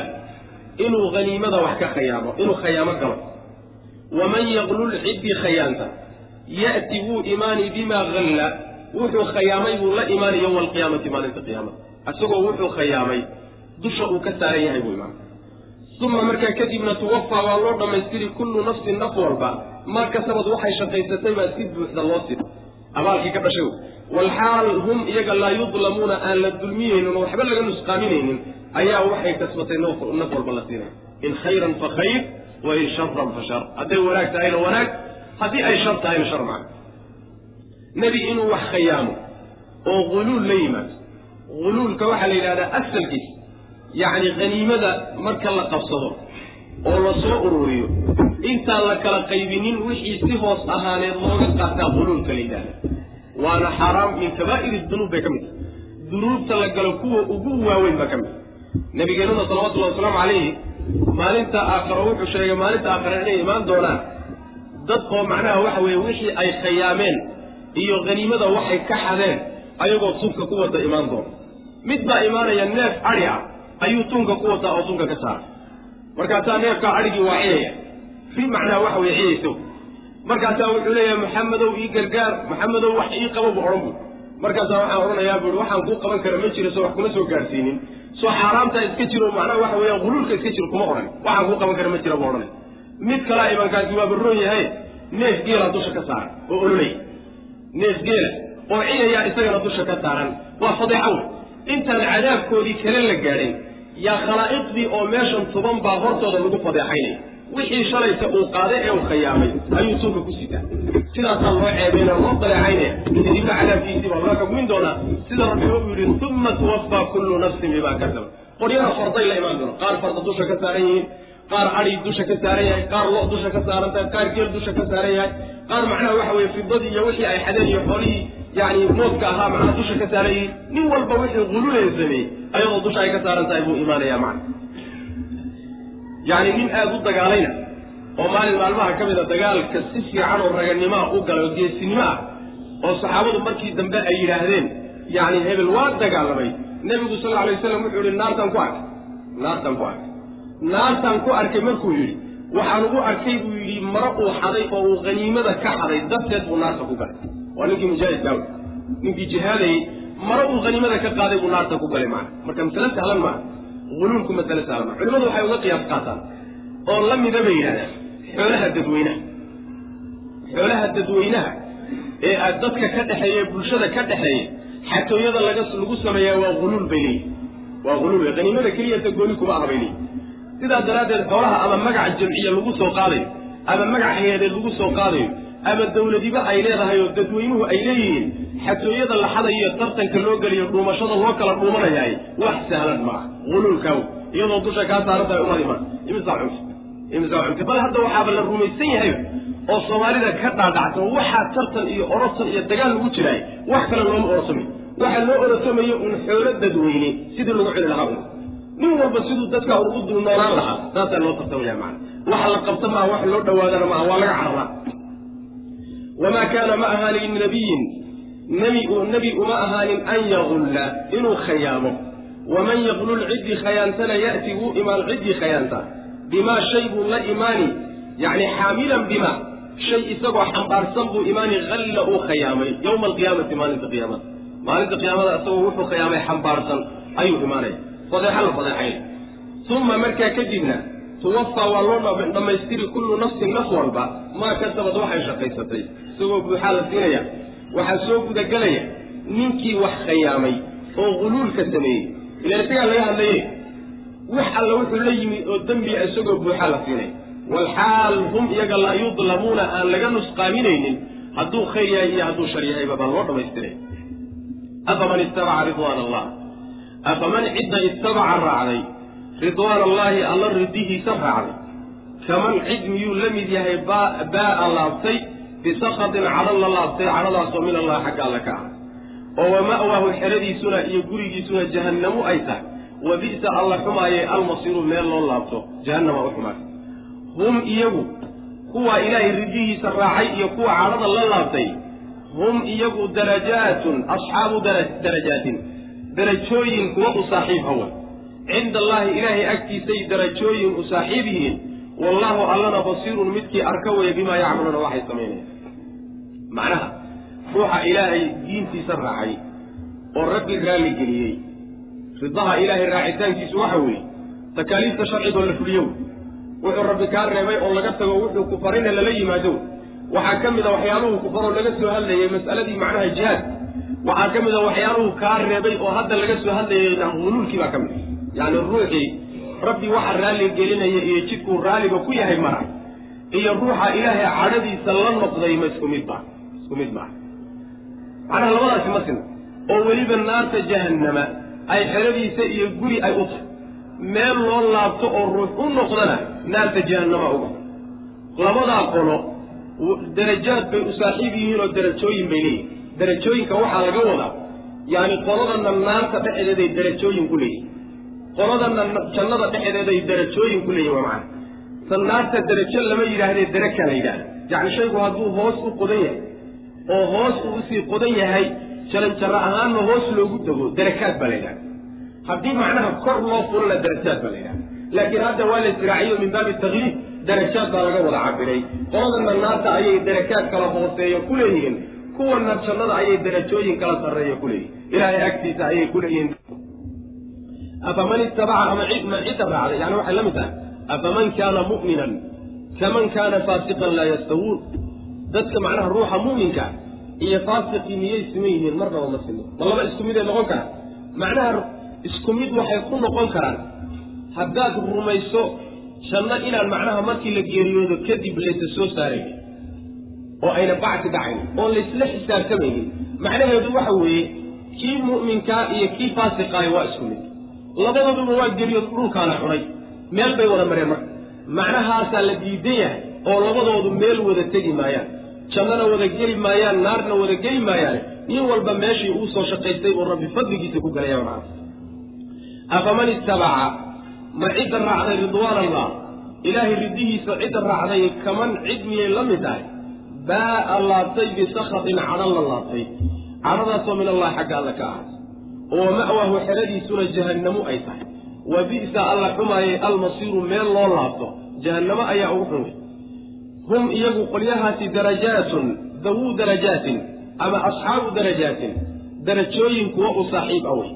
inuu haniimada wax ka khayaamo inuu khayaamo galo. Waman yaglul ciddii khayaanta ya'ti wuu imaani bimaa halla wuxuu khayaamay buu la imaani yowma alqiyaamati maalinta qiyaamada. Isagoo wuxuu khayaamay dusha uu ka saaran yahay buu imaamay uma markaa kadibna tuwafaa waa loo dhammaystiri kullu nafsin naf walba. Maa kasabad waxay shaqaysatay baa si buuxda loo sida. Abaalkii ka dhashay. Walxaal hum iyaga laa yudlamuuna aan la dulmiyeynin oo waxba laga nusqaaminaynin ayaa waxay kasbatay naf walba la siinaya in khayran fa khayr wa in sharan fa shar. Hadday wanaag tahayna wanaag haddii ay shar tahayna shar maca nebi inuu wax khayaamo oo huluul la yimaado huluulka waxaa la yidhahdaa asalkiis yacni haniimada marka la qabsado oo la soo ururiyo. Intaan la kala qaybinin wixii si hoos ahaaneed looga qaataa huluulka la yidhahda waana xaaraam min kabaa'ir dunuub bay ka mid tahay. Dunuubta la galo kuwa ugu waaweyn baa ka mid nabigeenuna salawatullahi wasalaamu calayhi maalinta aakharo wuxuu sheegay maalinta aakhare inay imaan doonaan. Dad oo macnaha waxa weeye wixii ay khayaameen iyo haniimada waxay ka xadeen ayagoo tunka ku wada imaan doona mid baa imaanaya neef adhi ah ayuu tunka ku wadaa oo tunka ka saara. Markaasaa neefkaa adhigii waa ciyaya. Fi macnaha waxa weye ciyayso. Markaasaa wuxuu leeyahay maxamedow ii gargaar maxamedow wax ii qaba bu odhan bu markaasaa waxaan odhanayaa buui waxaan kuu qaban kara ma jiro soo wax kuma soo gaadhsiinin soo xaaraamtaa iska jiro macnaha waxa weeyaan huluulka iska jiro kuma odhan waxaan kuu qaban kara ma jira bu odhanay mid kalaa imankaasi waa barroon yahay neef geela dusha ka saaran oo ololay. Neef geela oo ciyayaa isagana dusha ka saaran. Waa fadeexo wey intaan cadaabkoodii kale la gaadhin yaa khalaa'iqdii oo meeshan tuban baa hortooda lagu fadeexaynaya wixii shalayta uu qaaday ee uu khayaamay ayuu tunka ku sitaa sidaasaa loo ceebeynaya loo daleecaynaya kadibna cadaabkiisii baa loo xugmin doonaa. Sida rabbiba uu yidhi uma tuwafaa kullu nafsin bimaa kasaba qoryana farday la imaan doono. Qaar farda dusha ka saaran yihiin qaar adhi dusha ka saaran yahay qaar lo dusha ka saaran tahay qaar geel dusha ka saaran yahay. Qaar macnaha waxa weye fidadii iyo wixii ay xadeen iyo xoolihii yani moodka ahaa macnaha dusha ka saaran yihiin. Nin walba wixii hululeen sameeyey ayadoo dusha ay ka saaran tahay buu imaanaya macna yacni nin aada u dagaalayna oo maalin maalmaha ka mida dagaalka si fiican oo raganimaa u galay oo geesinimo ah oo saxaabadu markii dambe ay yidhaahdeen yacni hebel waa dagaalamay. Nebigu sal alla alay waslam wuxuu yihi naartaan ku arkay naartaan ku arkay naartaan ku arkay markuu yidhi waxaan ugu arkay buu yidhi maro uu xaday oo uu haniimada ka xaday darteed buu naarta ku galay. Waa ninkii mujaahidkaa wey ninkii jihaadayey maro uu haniimada ka qaaday buu naarta ku galay macana marka masale sahlan maaha huluulku masale maa culimadu waxay uga qiyaas qaataan oo la mida bay yidhahdaan xoolaha dadweynaha. Xoolaha dadweynaha ee aad dadka ka dhexeeya bulshada ka dhexeeya xatooyada laga lagu sameeyaa waa huluul bay leeyihiin waa huluul wey haniimada keliyata gooni kuma aha bay leeyihiin sidaa daraaddeed xoolaha ama magac jamciya lagu soo qaadayo ama magac hay'adeed lagu soo qaadayo ama dawladiba ay leedahay oo dadweynuhu ay leeyihiin xatooyada la xadayo tartanka loo geliyo dhuumashada loo kala dhuumanayaay wax sahlan maaha huluulkaaw iyadoo dusha kaa saaran tahay umad iman cunta bal hadda waxaaba la rumaysan yahay oo soomaalida ka dhaadhacsan waxaa tartan iyo orosan iyo dagaal lagu jiraay wax kale looma orosamayo waxa loo orosamayo un xoolo dadweyne sidii lagu celi lahaa un nin walba siduu dadka ugu dul noolaan lahaa saasaa loo tartamaya macana waxa la qabta maaha wax loo dhawaadana maaha waa laga cararaa wamaa kaana ma ahaanin nabiyin nebi nebi uma ahaanin an yagulla inuu khayaamo waman yaqlul ciddii khayaantana ya'ti wuu imaan ciddii khayaanta bimaa shay buu la imaani yacni xaamilan bima shay isagoo xambaarsan buu imaani halla uu khayaamay yowma alqiyaamati maalinta qiyaamada maalinta qiyaamada isagoo wuxuu khiyaamay xambaarsan ayuu imaanaya fadeexa la fadeexayn uma markaa kadibna tuwafaa waa loo dhammaystiri kullu nafsin naf walba maa kasabad waxay shaqaysatay isagoo buuxaa la siinaya waxaa soo gudagelaya ninkii wax khayaamay oo huluulka sameeyey ilaan isagaa laga hadlaye wax alla wuxuu la yimi oo dembiya isagoo buuxaa la siinaya walxaal hum iyaga laa yudlamuuna aan laga nusqaaminaynin hadduu khayr yahay iyo hadduu shar yahayba baa loo dhammaystiraya afaman ittabaca ridwaan allah afaman cidda ittabaca raacday? Ridwaan allaahi alla ridihiisa raacday. Kaman cid miyuu la mid yahay baa'a laabtay? Bisakatin cadho la laabtay cadhadaasoo min allah xagga alle ka ah oo wa ma'waahu xeradiisuna iyo gurigiisuna jahannamu ay tahay. Wa bi'sa alla xumaayee almasiiru meel loo laabto jahannama u xumaatay. Hum iyagu kuwa ilaahay ridihiisa raacay iyo kuwa cadhada la laabtay hum iyagu darajaatun asxaabu darajaatin darajooyin kuwa u saaxiib hawa. Cinda allaahi ilaahay agtiisay darajooyin u saaxiib yihiin. Wallaahu allana basiirun midkii arka waya bimaa yacmaluuna waxay samaynayaan macnaha ruuxa ilaahay diintiisa raacay oo rabbi raalli geliyey. Ridaha ilaahay raacitaankiisu waxa weeye takaaliifta sharcigoo la fuliyo wuxuu rabbi kaa reebay oo laga tago wuxuu ku lala yimaado. Waxaa ka mid a waxyaaluhu ku faroo laga soo hadlayay mas'aladii macnaha jihaad. Waxaa ka mid a waxyaaluhu kaa reebay oo hadda laga soo hadlayay huluulkii baa ka mid yacni ruuxii rabbi waxa raalli gelinaya iyo jidkuu raalliga ku yahay mara. Iyo ruuxa ilaahay cadhadiisa la noqday ma isku mid baa isku mid maaha macnaha labadaasi ma sina oo weliba naarta jahannama ay xeradiisa iyo guri ay u tahay. Meel loo laabto oo ruux u noqdana naarta jahannama uga. Labadaa qolo darajaad bay u saaxiib yihiin oo darajooyin bay leeyihiin darajooyinka waxaa laga wadaa yacni qoladana naarta dhexdeeday darajooyin ku leeyihiin qoladana jannada dhexdeeday darajooyin ku leeyihiin waa macana tan naarta darajo lama yidhaahdee darakaa la yidhahda yacni shaygu hadduu hoos u qodan yahay oo hoos uu u sii qodan yahay jaranjaro ahaanna hoos loogu dego darakaad baa la yidhahda haddii macnaha kor loo fulana darajaad baa la yidhahda laakiin hadda waa la israaciyo min baabi takliif darajaad baa laga wada cabiray qoladana naarta ayay darakaad kala hooseeya ku leeyihiin kuwana jannada ayay darajooyin kala sarreeya ku leeyihiin ilaahay agtiisa ayay ku leeyihiin. Afaman ittabaca ama ma cidda raacday yani waxay la mid tahay afaman kaana mu'minan kaman kaana faasiqan laa yastawuun dadka macnaha ruuxa mu'minka iyo faasiqii miyay siman yihiin marnaba ma sino ma laba isku miday noqon karaan? Macnaha isku mid waxay ku noqon karaan haddaad rumayso janno inaan macnaha markii la geeriyoodo kadib laysa soo saarayn oo ayna bacsi dhacayn oo laysla xisaabtamaynin macnaheedu waxa weeye kii mu'minkaa iyo kii faasiqaahi waa isku mid. Labadooduba waa geriyood dhulkaana cunay meel bay wada mareen marka. Macnahaasaa la diidan yahay oo labadoodu meel wada tegi maayaan jannana wada geli maayaan naarna wada geli maayaan nin walba meeshii uu soo shaqaystay uu rabbi fadligiisa ku galaya macana afaman ittabaca ma cidda raacday ridwaan allah ilaahay ridihiisa cidda raacday kaman cid miyay la mid tahay? Baa'a laabtay bisakatin cadho la laabtay. Cadhadaasoo min allahi xagga alla ka ahaatay oo ma'waahu xeradiisuna jahannamu ay tahay. Wa bi'sa alla xumaayay almasiiru meel loo laabto. Jahannamo ayaa ugu xun wey hum iyagu qolyahaasi darajaatun dawuu darajaatin ama asxaabu darajaatin darajooyin kuwa u saaxiib awey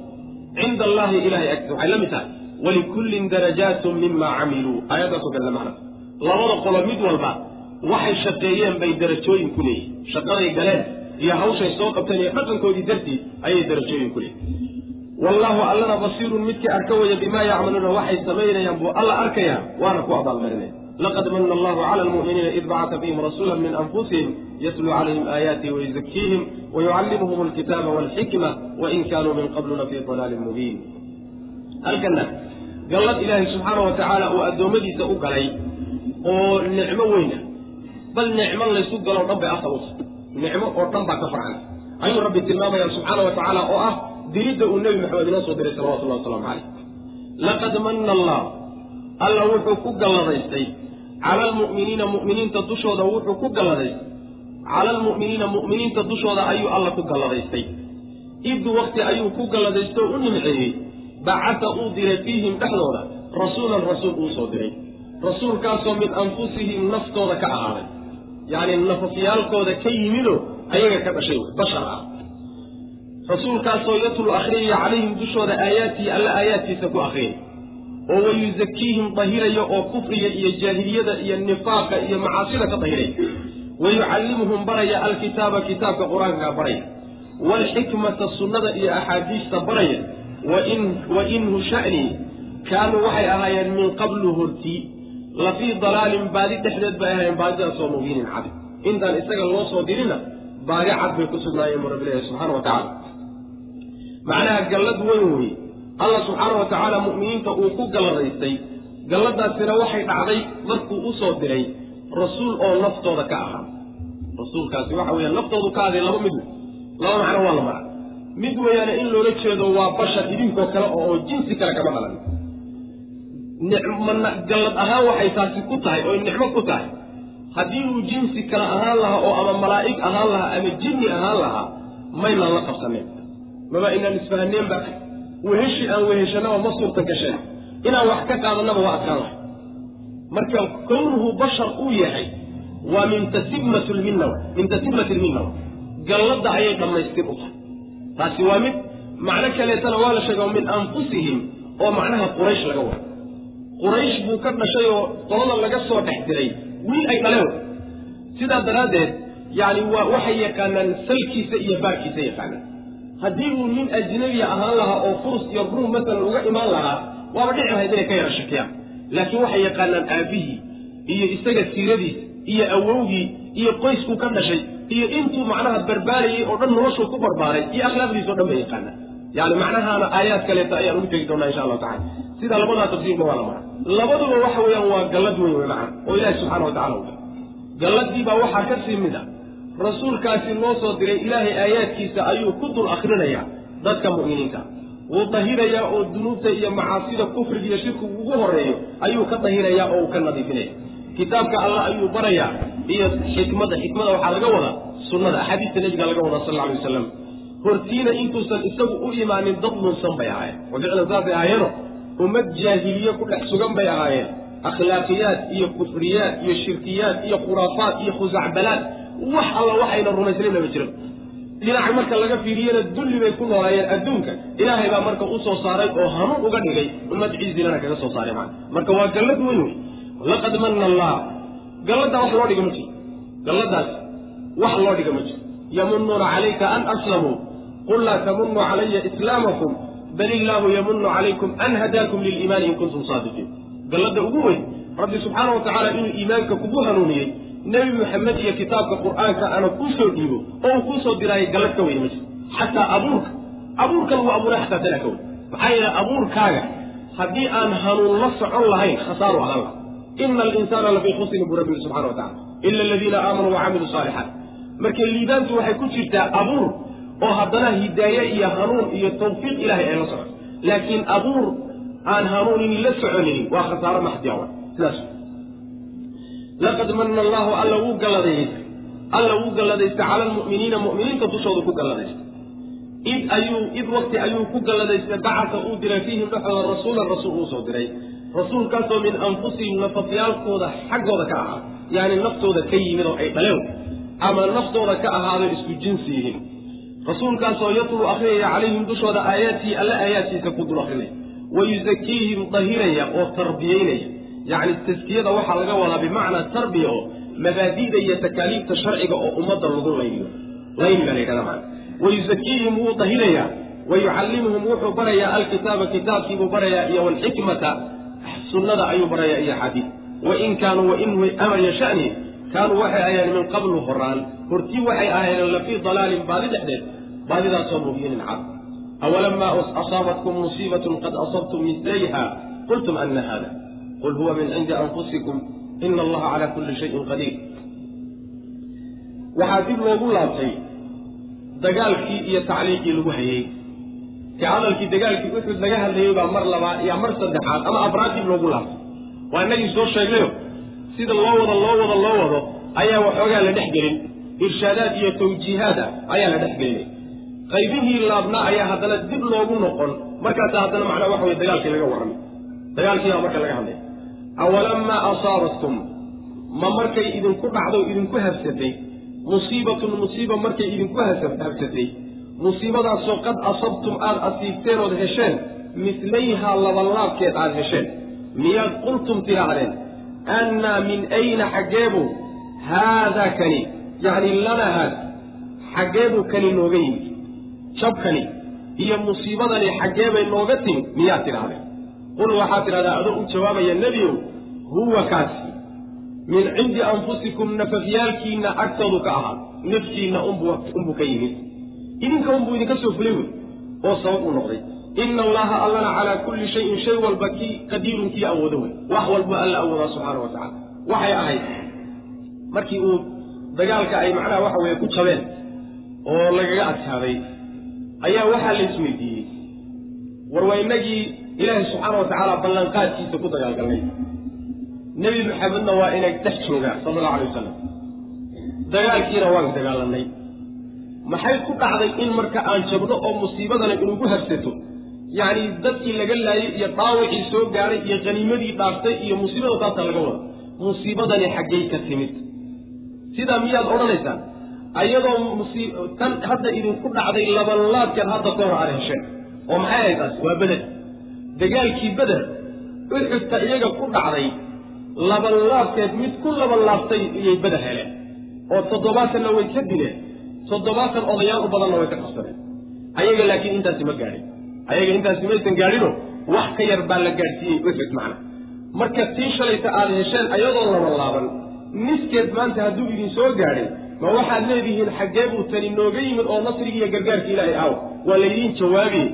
cinda allaahi ilahay agti waxay la mid tahay walikullin darajaatun mima camiluu aayaddaasoo kale macna labada qolo mid walba waxay shaqeeyeen bay darajooyin ku leeyihiin shaqaday galeen iyo hawshay soo qabteen iyo dhaqankoodii dartii ayay darajooyin ku leeyihiin wallaahu allana basiirun midkii arka waya bimaa yacmaluuna waxay samaynayaan buu alla arkayaa waana ku abaalmarinaya laqad mana allahu cala almu'miniina id bacata fihim rasuula min anfusihim yatluu calayhim aayaatihi wayuzakiihim wayucallimuhum alkitaaba walxikma wain kaanuu min qablu lafii dalaalin mubiin halkana gallad ilaahay subxaana wa tacaala uu addoommadiisa u galay oo nicmo weyna bal nicmo laysu galoo dhan bay asal u tahay nicmo oo dhan baa ka farcan ayuu rabbi tilmaamaya subxaana wa tacaala oo ah diridda uu nebi maxamed inoo soo diray salawatullahi wasalaamu calayh laqad manna allah alla wuxuu ku galladaystay cala almu'miniina mu'miniinta dushooda wuxuu ku galladaystay cala almu'miniina mu'miniinta dushooda ayuu alla ku galladaystay id wakti ayuu ku galladaysto o u nimceeyey bacata uu diray fiihim dhexdooda rasuulan rasuul uu soo diray rasuulkaasoo min anfusihim naftooda ka ahaaday yacni nafafyaalkooda ka yimidoo ayaga ka dhashay bashar ah rasuulkaasoo yatlu akhriyaya calayhim dushooda aayaatihi alla aayaadkiisa ku akhriyay oo wayusakiihim dahiraya oo kufriga iyo jaahiliyada iyo nifaaqa iyo macaasida ka dahiray. Wayucallimuhum baraya alkitaaba kitaabka qur'aanka baraya. Waalxikmata sunnada iyo axaadiista baraya. Wa inhu sha'ni kaanuu waxay ahaayeen min qablu hortii la fii dalaalin baadi dhexdeed bay ahaayeen baadidaasoo mubiinin cad intaan isaga loo soo dirina baadi cad bay ku sugnaayeen bu rabbi ilahi subxana wa tacala macnaha gallad weyn weye allah subxaana wa tacaala mu'miniinta uu ku galladaystay galladaasina waxay dhacday markuu u soo diray rasuul oo naftooda ka ahaa. Rasuulkaasi waxa weya naftoodu ka aday laba mid. Laba macno waa la mara mid weeyaane in loola jeedo waa bashar idinkoo kale oo jinsi kale kama dhalan. Nicmana gallad ahaan waxay taasi ku tahay oo nicmo ku tahay. Haddii uu jinsi kale ahaan lahaa oo ama malaa'ig ahaan lahaa ama jinni ahaan lahaa maynan la qabsaneen maba inaan isfahaneenba weheshi aan weheshanaba ma suurta gasheen inaan wax ka qaadanaba waa adkaan lahay. Marka kownuhu bashar uu yahay waa min tasimmat lminna min tasimati lminna galladda ayay dhammaystir u tahay. Taasi waa mid macno kaleetana waa la sheega min anfusihim oo macnaha quraysh laga wado quraysh buu ka dhashay oo qolada laga soo dhex diray wiil ay dhaleen sidaa daraaddeed yacni waa waxay yaqaanaan salkiisa iyo baarkiisa yaqaanaan haddii uu nin ajnabiya ahaan lahaa oo furs iyo ruum masalan uga imaan lahaa waaba dhici lahayd inay ka yara shakiyaan. Laakiin waxay yaqaanaan aabbihii iyo isaga siiradiisa iyo awowgii iyo qoyskuu ka dhashay iyo intuu macnaha barbaarayay oo dhan noloshuu ku barbaaray iyo akhlaaqdiisa o dhan bay yaqaanaan. Yani macnahaana aayaad kaleeta ayaan ugu tegi doonaa insha allahu tacala sidaa labadaa tafsiirba waa la mara labaduba waxa weeyaan waa gallad weyn wey macana oo ilaahi subxana wa tacala galladiibaa waxaa ka sii mid rasuulkaasi loo soo diray ilaahay aayaadkiisa ayuu ku dul akrinayaa dadka mu'miniinta. Wuu dahirayaa oo dunuubta iyo macaasida kufriga iyo shirkigu ugu horeeyo ayuu ka dahirayaa oo uu ka nadiifinaya. Kitaabka allah ayuu barayaa iyo xikmadda xikmada waxaa laga wadaa sunnada axaadiista nebiga laga wadaa sal alla alay wasalam hortiina intuusan isagu u imaanin dad lunsan bay ahaayeen. Oo ficlan saasay ahaayeeno ummad jaahiliye ku dhex sugan bay ahaayeen. Akhlaaqiyaad iyo kufriyaad iyo shirkiyaad iyo khuraafaad iyo khusacbalaad wax alla waxayna rumaysnayna ma jiro dhinaca marka laga fiiriyana dulli bay ku noolaayeen adduunka. Ilaahay baa marka u soo saaray oo hanuun uga dhigay ummad ciizilana kaga soo saaray maa marka waa gallad weyn wey laqad manna allah galladdaa wax loo dhiga ma jiro. Galladaas wax loo dhiga ma jiro. Yamunuuna calayka an aslamuu qul laa tamunuu calaya islaamakum. Bal illaahu yamunu calaykum an hadaakum liliimaani in kuntum saadiqiin. Galladda ugu weyn. Rabbi subxaana wa tacaala inuu iimaanka kugu hanuuniyey nebi maxamed iyo kitaabka qur'aanka ana soo dhiibo oo uu kuu soo diraayo gallad ka weyne ma jiro. Xataa abuurka. Abuurka lagu abuuray xataa tanaa ka weyn. Maxaa yeele abuurkaaga haddii aan hanuun la socon lahayn khasaaru ahaan laha ina alinsaana lafii khusrin buu rabbi subxana wa tacala ila aladiina aamanuu wacamiluu saalixaat marka liibaantu waxay ku jirtaa abuur oo haddana hidaaye iyo hanuun iyo tawfiiq ilahay ay la socoto laakiin abuur aan hanuunin la soconinin waa khasaaro maxdiyawa sidaas laqad mana allahu alla wuu galladaysta alla wuu galladaysta cala almu'miniina mu'miniinta dushooda ku galladaysta id ayuu id wakti ayuu ku galladaystay bacasa uu diray fiihim dhexdooda rasuulan rasuul uu soo diray rasuulkaasoo min anfusihim nafafyaalkooda xaggooda ka ahaa yacni naftooda ka yimid oo ay dhaleen ama naftooda ka ahaado isku jinsi yihiin rasuulkaasoo yatluu akrinaya calayhim dushooda aayaadkii alle aayaadkiisa ku dul akrinaya wa yusakiihim dahiraya oo tarbiyeynaya yacni taskiyada waxaa laga wadaa bimacnaa tarbiya oo mabaadi'da iyo takaaliifta sharciga oo ummadda lagu layliyo. Layli baa la yidhahda macana wa yusakiihim wuu dahirayaa wa yucallimuhum wuxuu barayaa alkitaaba kitaabkiibuu barayaa iyo walxikmata sunnada ayuu barayaa iyo xadiid wain kaanuu wain amaya shani kaanuu waxay ahaayeen min qablu horaan. Hortii waxay ahaayeen lafii dalaalin baadi dhexdeed baadidaasoo mubiinin cad. Awalamaa asaabatkum musiibatun qad asabtum mislayha qultum ana hada qul huwa min cindi anfusikum ina allaha calaa kulli shayin qadiir waxaa dib loogu laabtay dagaalkii iyo tacliiqii lagu hayey ka hadalkii dagaalkii uxud laga hadlayey baa mar labaad iyo mar saddexaad ama abraad dib loogu laabtay. Waa inagii soo sheegnayo sida loo wado loo wado loo wado ayaa waxoogaa la dhex gelin. Irshaadaad iyo tawjiihaad ah ayaa la dhex gelinay qaybihii laabnaa ayaa haddana dib loogu noqon. Markaasa haddana macnaa waxa weye dagaalkii laga warramay dagaalkii baa marka laga hadlaya awalamaa asaabatkum ma markay idinku dhacdo idinku habsatay musiibatun musiiba markay idinku habsatay musiibadaasoo qad asabtum aada asiibteen ood hesheen mislayhaa labalaabkeed aada hesheen miyaad qultum tidhaahdeen annaa min ayna xaggeebu haadaa kani yacni lana haad xaggeebuu kani nooga yimid jabkani iyo musiibadani xaggeebay nooga timid miyaad tidhahdeen qul waxaad tidhahdaa adoo u jawaabaya nebiow huwa kaasi min cindi anfusikum nafafyaalkiinna agtoodu ka ahaa naftiinna unbuu ka yimid idinka unbuu idinka soo fulay wey oo sabab u noqday ina allaha allana calaa kulli shayin shay walba kii qadiirun kii awoodo wey wax walba alla awoodaa subxaana wa tacala waxay ahayd markii uu dagaalka ay macnaha waxa weeye ku jabeen oo lagaga adkaaday ayaa waxaa la isweydiiyey war waa inagii ilaahay subxaana wa tacaala ballanqaadkiisa ku dagaalgalnay nebi maxamedna waa inay dhex joogaa sala allahu alay wasalam dagaalkiina waan dagaalanay maxay ku dhacday in marka aan jabno oo musiibadana inugu habsato? Yacni dadkii laga laayay iyo dhaawacii soo gaadhay iyo qaniimadii dhaaftay iyo musiibada taasaa laga wada musiibadani xaggay ka timid. Sidaa miyaad odhanaysaan? Ayadoo musii tan hadda idinku dhacday labanlaadkeed hadda ka hor aad hesheen oo maxay ahayd taas? Waa beder dagaalkii beder uxudta iyaga ku dhacday labanlaabkeed mid ku labanlaabtay iyay beder heleen. Oo toddobaatanna way ka dileen toddobaatan odayaal u badanna way ka qabsadeen ayaga laakiin intaasi ma gaadhin. Ayaga intaasi maysan gaadhino wax ka yar baa la gaadhsiiyey uxud macna. Marka tii shalayta aada hesheen ayadoo labanlaaban niskeed maanta hadduu idin soo gaadhay ma waxaad leedihiin xaggee buu tani nooga yimid oo nasrigi iyo gargaarka ilaahay aaw waa laydiin jawaabiye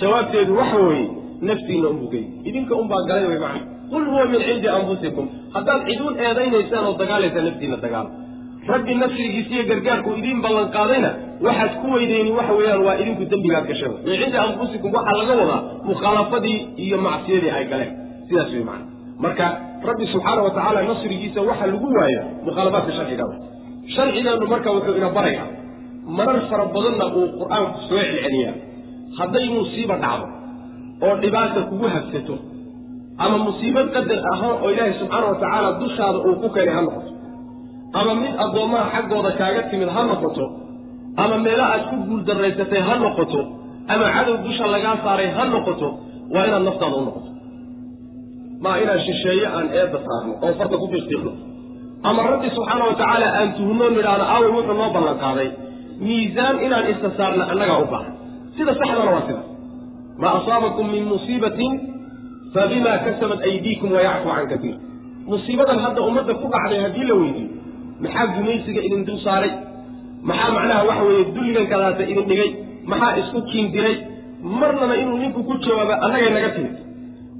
jawaabteedu waxa weeye naftiinna yimid idinka unbaa galay way macna qul huwa min cindi anfusikum. Haddaad ciduun eedaynaysaan oo dagaalaysaa naftiinna dagaal. Rabbi nasrigiisa iyo gargaarku idiin ballanqaadayna waxaad ku weydeyni waxa weeyaan waa idinku dembigaad gasheen min cindi anfusikum waxaa laga wadaa mukhaalafadii iyo macsiyadii ay galeen. Sidaas wey macna marka rabbi subxaana wa tacaala nasrigiisa waxa lagu waaya mukhaalafaadka sharciga sharcigeennu marka wuxuu ina barayaa marar fara badanna uu qur'aanku soo celceliyaa. Hadday musiiba dhacdo oo dhibaata kugu habsato ama musiibo qadar ahaan oo ilaahay subxaana wa tacaala dushaada uu ku keenay ha noqoto. Ama mid addoommaha xaggooda kaaga timid ha noqoto ama meelo aad ku guuldarraysatay ha noqoto ama cadow dusha lagaa saaray ha noqoto waa inaad naftaada u noqoto. Maa inaan shisheeye aan eedda saarno oo farta ku fiiqfiiqno ama rabbi subxaana wa tacaala aan tuhno nidhaahno aaway wuxuu noo ballanqaaday miisaan inaan isa saarna annagaa u baahan. Sida saxdana waa sidaas maa asaabakum min musiibatin fa bimaa kasabat aydiikum wayacfu can katiir musiibadan hadda ummadda ku dhacday haddii la weydiiyo maxaa gumaysiga idin dul saaray? Maxaa macnaha waxa weeye dulligan kadaata idin dhigay? Maxaa isku kiin diray? Marnaba inuu ninku ku jawaaba annagay naga timid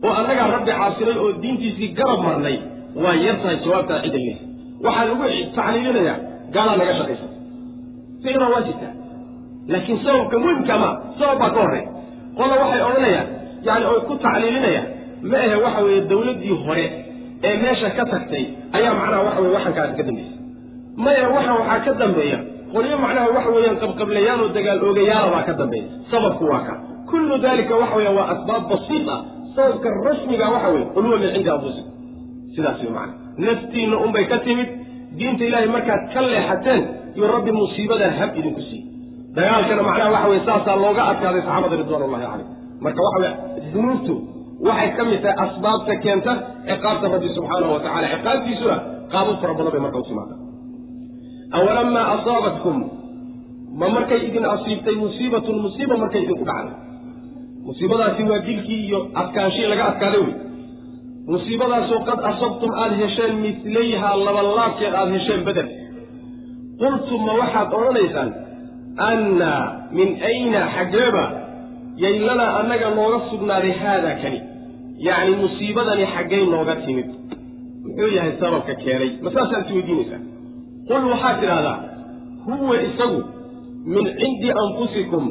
oo annagaa rabbi caasinay oo diintiisii garab marnay waa yar tahay jawaabtaa cidda leh waxaa lagu tacliilinayaa gaalaa naga shaqaysa ficna waa jirtaa laakiin sababka muhimka ma sabab baa ka horey qola waxay odhanayaan yani oy ku tacliilinayaan. Ma ahe waxa weeye dawladdii hore ee meesha ka tagtay ayaa macnaha waxa weye waxankaasi ka dambaysa maya waxa waxaa ka dambeeya. Qolyo macnaha waxa weeyaan qabqablayaan oo dagaal oogayaala baa ka dambeeya sababku waa ka. Kullu dalika waxa weya waa asbaab basiit ah. Sababka rasmiga waxa weye qul min cindi anfusikum sidaas wey macana naftiinna unbay ka timid. Diinta ilaahay markaad ka leexateen iyo rabbi musiibada hab idinku siiy dagaalkana macnaha waxa weye saasaa looga adkaaday saxaabada ridwaan ullahi calayh marka waxa weye dunuubtu waxay ka mid tahay asbaabta keenta ciqaabta rabbi subxaanahu wa tacala ciqaabtiisuna qaabab fara badan bay marka u awalamaa asaabatkum ma markay idin asiibtay musiibatun musiiba markay idinku dhacday? Musiibadaasi waa dilkii iyo adkaanshii laga adkaaday wey. Musiibadaasoo qad asabtum aada hesheen mislayhaa labanlaabkeed aada hesheen beder qultum ma waxaad odhanaysaan anna min ayna xaggeeba yaylanaa annaga nooga sugnaaday haada kani yacni musiibadani xaggay nooga timid muxuu yahay sababka keenay ma saasaad is weydiinaysaa qul waxaad tidhahdaa huwa isagu min cindi anfusikum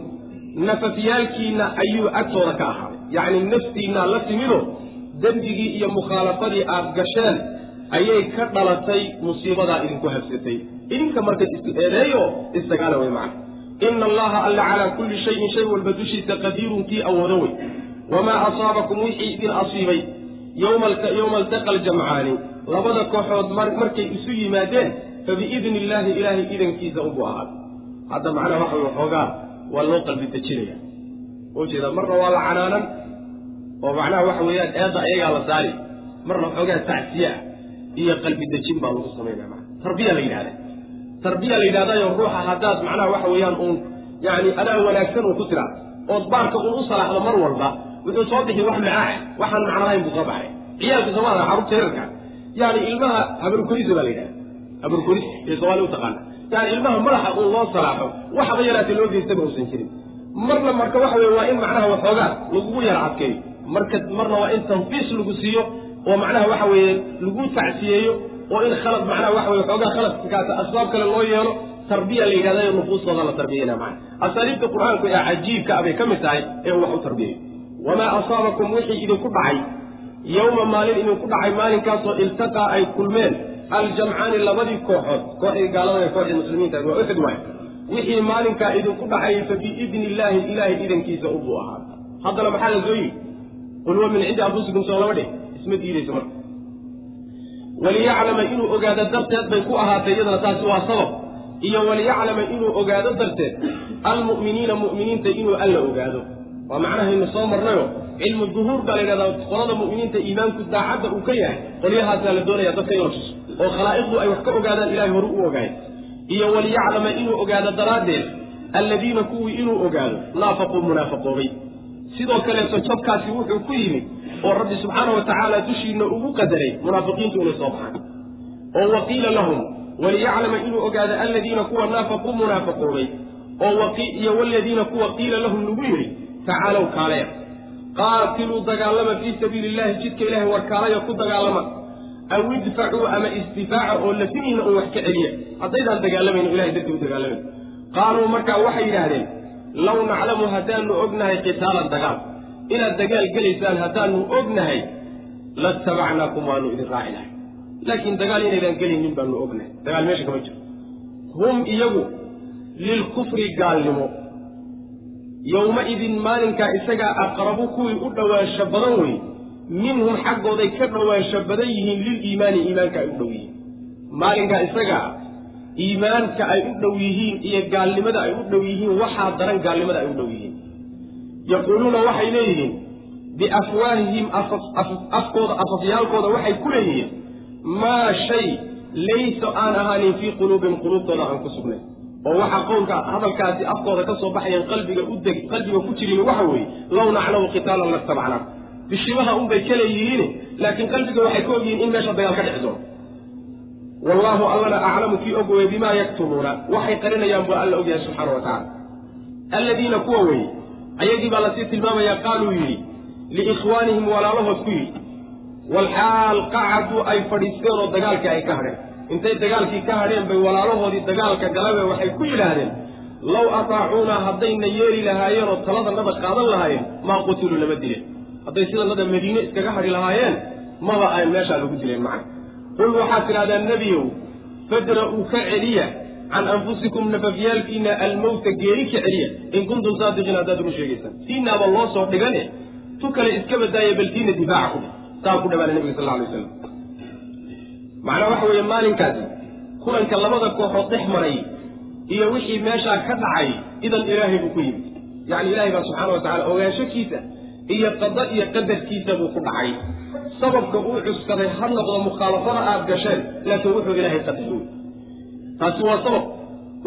nafafyaalkiinna ayuu agtooda ka ahaaday yacni naftiinnaa la timido dembigii iyo mukhaalafadii aad gasheen ayay ka dhalatay musiibadaa idinku habsatay idinka marka is eedeeyo isdagaala way macna ina allaha alla calaa kulli shayin shay walba dushiisa qadiirun kii awoodo wey wamaa asaabakum wixii idin asiibay yowma altaqa aljamcaani labada kooxood markay isu yimaadeen fabiidni illaahi ilaahay idankiisa unbuu ahaada hadda macnaha waxa wey xoogaa waa loo qalbi dejinaya ujeeda marna waa la canaanan oo macnaha waxa weeyaan eedda ayagaa la saari marna xoogaa tacsiye ah iyo qalbi dejin baa lagu samaynaya maa tarbiya la yidhahda tarbiya la yidhahdayo ruuxa haddaad macnaha waxa weeyaan uun yani adaa wanaagsan uun ku tiraa ood baarka uun u salaaxdo mar walba wuxuu soo bixi wax macaax waxaan macno lahayn buu soo baxay. Ciyaalka soomaalida carruurta yararka yani ilmaha habarkorisa baa la yidhahda habarkoris ee soomaali u taqaana yani ilmaha madaxa uun loo salaaxo waxaba yaraatee loo geystaba uusan jirin. Marna marka waxa weye waa in macnaha waxoogaa lagugu yar cadkeeyo marka marna waa in tanfiis lagu siiyo oo macnaha waxa weeye lagu tacsiyeeyo oo in khalad macnaha waxa weye waxoogaa khaladkaas asbaab kale loo yeelo tarbiya la yidhahdayo nufuustooda la tarbiyayna macna asaaliibta qur'aanku ee cajiibka abay ka mid tahay ee wax u tarbiyayo wamaa asaabakum wixii idinku dhacay yowma maalin idinku dhacay maalinkaasoo iltaqaa ay kulmeen aljamcaani labadii kooxood kooxdii gaalada kooxdii muslimiinta waa uxud waay wixii maalinkaa idinku dhacayay fa biidni illaahi ilaahay idankiisa ubuu ahaa. Haddana maxaa la soo yidhi qul huwa min cindi anfusikum soo lama dheh isma diidayso marka waliyaclama inuu ogaado darteed bay ku ahaatay iyadana taasi waa sabab iyo waliyaclama inuu ogaado darteed almu'miniina mu'miniinta inuu alla ogaado waa macnahaynu soo marnayo cilmu duhuur baa la yidhahdaa qolada mu'miniinta iimaanku daacadda uu ka yahay qolyahaasaa la doonaya dadka inuu tuso oo khalaa'iqdu ay wax ka ogaadaan ilahay horu u ogaay iyo waliyaclama inuu ogaado daraaddeed alladiina kuwii inuu ogaado naafaquu munaafaqoobay sidoo kaleeto jabkaasi wuxuu ku yimid oo rabbi subxaana wa tacaala dushiina ugu qadaray munaafiqiintu inay soo baxaan. Oo waqiila lahum waliyaclama inuu ogaado alladiina kuwa naafaquu munaafaqoobay oo iyo waladiina kuwa qiila lahum lagu yidhi tacaalow kaaleya qaatiluu dagaalama fii sabiili illahi jidka ilahay warkaalaya ku dagaalama. Aw idfacuu ama isdifaaca oo lafihiina un wax ka celiya. Haddaydaan dagaalamayno ilahay dartii u dagaalamayn qaaluu markaa waxay yidhaahdeen law naclamu haddaanu ognahay qitaalan dagaal inaad dagaal gelaysaan haddaanu ognahay latabacnaakum waanu idin raaci lahay. Laakiin dagaal inaydaan gelaynin baanu ognahay. Dagaal meesha kama jiro. Hum iyagu lilkufri gaalnimo. Yowma-idin maalinkaa isagaa aqrabu kuwii u dhowaansho badan wey. Minhum xaggooday ka dhowaansho badan yihiin liliimaani iimaanka ay u dhow yihiin. Maalinkaa isagaa iimaanka ay u dhow yihiin iyo gaalnimada ay u dhow yihiin waxaa daran gaalnimada ay u dhow yihiin yaquuluuna waxay leeyihiin biafwaahihim afkooda afafyaalkooda waxay ku leeyihiin maa shay laysa aan ahaanin fii quluubihim quluubtooda aan ku sugnayn oo waxaa qowlka hadalkaasi afkooda ka soo baxayan qalbiga u deg qalbiga ku jirin waxa weeye law naclamu qitaalan lastabacnaa bishibaha unbay ka leeyihiin laakiin qalbiga waxay ka ogyihiin in meesha dagaal ka dhici doono wallaahu allana aclamu kii og weye bimaa yaktumuuna waxay qarinayaan buu alla ogyahay subxaana wa tacala alladiina kuwa weye ayagii baa la sii tilmaamayaa qaaluu yidhi liikhwaanihim walaalahood ku yidhi walxaal qacaduu ay fadhiisteen oo dagaalkii ay ka hadheen. Intay dagaalkii ka hadheen bay walaalahoodii dagaalka galabe waxay ku yidhaahdeen low ataacuuna haddayna yeeli lahaayeen oo taladanada qaadan lahaayeen maa qutiluu lama dileen hadday sidanada madiine iskaga hadhi lahaayeen maba aan meeshaa lagu dileen macna. Qul waxaad tidhahdaa nebiyow fadra-uu ka celiya can anfusikum nafafyaalkiina almowta geeri ka celiya in kuntum saadiqiin haddaad ugu sheegaysaan tiinaaba loo soo dhigane tu kale iska badaaya bal tiina difaaca ku saa ku dhawaana nebiga sal alay waslam macnaa waxa weeye maalinkaasi kulanka labada kooxood dhex maray iyo wixii meeshaa ka dhacay idan ilaahay buu ku yimid yacni ilaahay baa subxaana wa tacala ogaanshakiisa iyo qada iyo qadarkiisa buu ku dhacay sababka uu cuskaday ha noqdo mukhaalafada aad gasheen laakiin wuxuu ilaahay qadaray wey taasi waa sabab.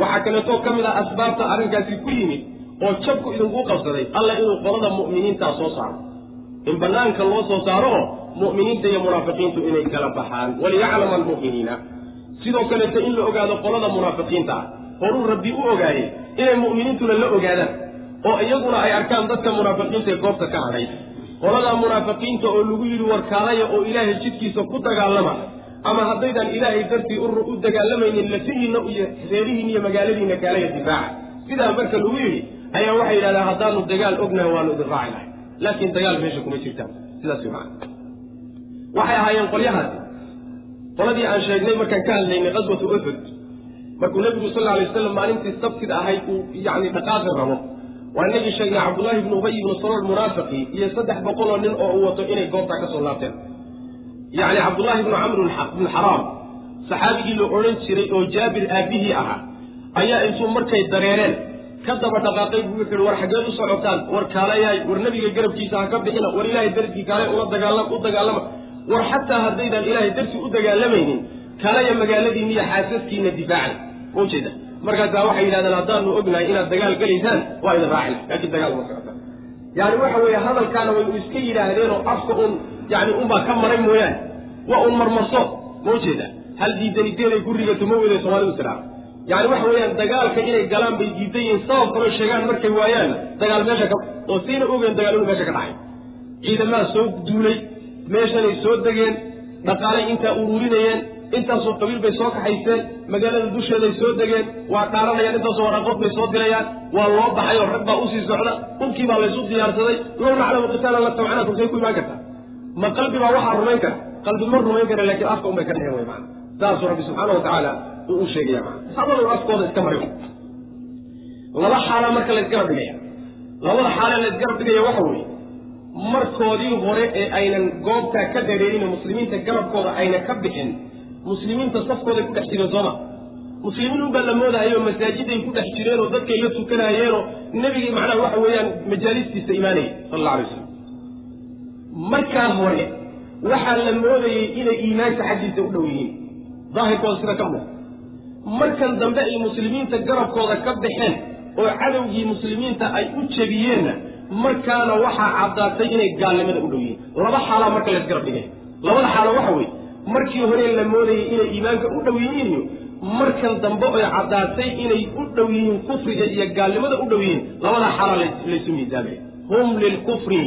Waxaa kaleetoo ka mid ah asbaabta arrinkaasi ku yimid oo jabku idinku qabsaday alla inuu qolada mu'miniintaa soo saaro. In bannaanka loo soo saaro oo mu'miniinta iyo munaafiqiintu inay kala baxaan. Waliyaclama almu'miniina. Sidoo kaleeto in la ogaado qolada munaafiqiinta ah horuu rabbi u ogaayey inay mu'miniintuna la ogaadaan oo iyaguna ay arkaan dadka munaafiqiinta ee goobta ka hadhay. Qoladaa munaafiqiinta oo lagu yidhi warkaalaya oo ilaahay jidkiisa ku dagaalama ama haddaydaan ilaahay dartii u dagaalamaynin lafihiinna iyo reerihiin iyo magaaladiinna kaalaya difaaca sidaa marka lagu yidhi ayaa waxay yidhahdaan haddaanu dagaal ognahay waanu idin raaci lahay laakiin dagaal meesha kuma jirtaan. Sidaas way macana waxay ahaayeen qolyahaasi qoladii aan sheegnay markaan ka hadlaynay qaswatu uxud markuu nebigu sal alay waslam maalintii sabtida ahayd uu yani dhaqaaqi rabo. Waa inagii sheegnay cabdullaahi ibnu ubay ibnu salool munaafiqii iyo saddex boqol oo nin oo uu wato inay goobtaa ka soo laabteen yacni cabdullaahi ibnu camr ibnu xaraam saxaabigii la odhan jiray oo jaabir aabihii ahaa ayaa intuu markay dareereen ka daba dhaqaaqay buu wuxu uhi war xaggeed u socotaan war kaalayaay war nebiga garabkiisa ha ka bixina war ilaahay dartii kaale ula dagaala u dagaalama war xataa haddaydaan ilaahay dartii u dagaalamaynin kalaya magaaladiina iyo xaasaskiina difaacay ma ujeeda markaasaa waxay yidhahdeen haddaanu ognahay inaad dagaal gelaysaan waa idin raacina laakiin dagaal uma socota yani waxa weeye hadalkaana waynu iska yidhaahdeenoo afka un yani unbaa ka maray mooyaane. Waa un marmarso ma ujeeda. Hal diidanideeday ku rigato ma weyday soomaalidu tiraa yani waxa weeyaan dagaalka inay galaan bay diidan yihiin. Sabab kaloo sheegaan markay waayaanna dagaal meesha ka oo siina ogeen dagaal inuu meesha ka dhacay. Ciidamaha soo duulay meeshanay soo degeen dhaqaalay intaa ururinayeen intaasoo qabiil bay soo kaxayseen magaalada dusheeday soo degeen waa dhaaranayaan intaasoo waraqood bay soo dirayaan waa loo baxay oo rag baa u sii socda dhulkii baa laysu diyaarsaday low naclamu qitaalan la tabcanakum say ku imaan kartaa ma qalbi baa waxaa rumayn kara. Qalbi ma rumayn kara laakiin afka un bay ka way maana saasuu rabbi subxaana wa tacaala uu u sheegaya maana hadaluu afkooda iska maray laba xaalaa marka la isgarab dhigaya. Labada xaalee la isgarab dhigaya waxa weeye. Markoodii hore ee aynan goobtaa ka dareerin muslimiinta garabkooda ayna ka bixin muslimiinta safkooday ku dhex jireen sooma muslimiin unbaa la moodahayo masaajiday ku dhex jireenoo dadkay la tukanayeenoo nebigii macnaha waxa weeyaan majaalistiisa imaanayay sal alla alay waslam markaa hore waxaa la moodayey inay iimaanka xaggiisa u dhow yihiin. Daahirkooda sida ka muuqda markan dambe ay muslimiinta garabkooda ka baxeen oo cadowgii muslimiinta ay u jebiyeenna markaana waxaa caddaatay inay gaalnimada u dhow yihiin. Laba xaalaa marka la isgarab dhigay. Labada xaalo waxa weeye markii hore la moodayey inay iimaanka u dhow yihiin iyo markan dambe oy caddaatay inay u dhow yihiin kufriga iyo gaalnimada u dhow yihiin labadaa xaalaa laysu miisaamaya hum lilkufri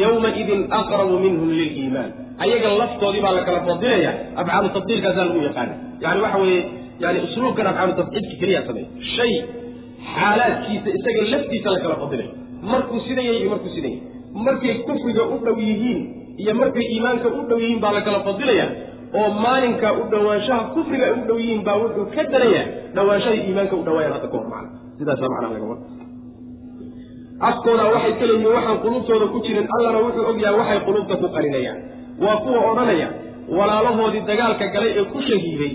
yowmaidin aqrabu minhum liliimaan ayaga laftoodii baa la kala fadilaya afcaalu tafdiilkaasaa lagu yaqaana yani waxa weeye yani usluubkan afcaalu tafdiilka keliya sameey shay xaalaadkiisa isaga laftiisa la kala markuu sidan iyo markuu sidan markay kufriga u dhow yihiin iyo markay iimaanka u dhow yihiin baa la kala oo maalinka u dhowaanshaha kufriga u dhow yihiin baa wuxuu ka daraya dhowaanshahay iimaanka u dhawaayaan hadda kahor macna sidaasa macnaha laga wada afkooda waxay ka leeyihiin waxaan qulubtooda ku jirin allana wuxuu ogyahay waxay qulubta ku qarinayaan waa kuwa odhanaya walaalahoodii dagaalka galay ee ku shahiiday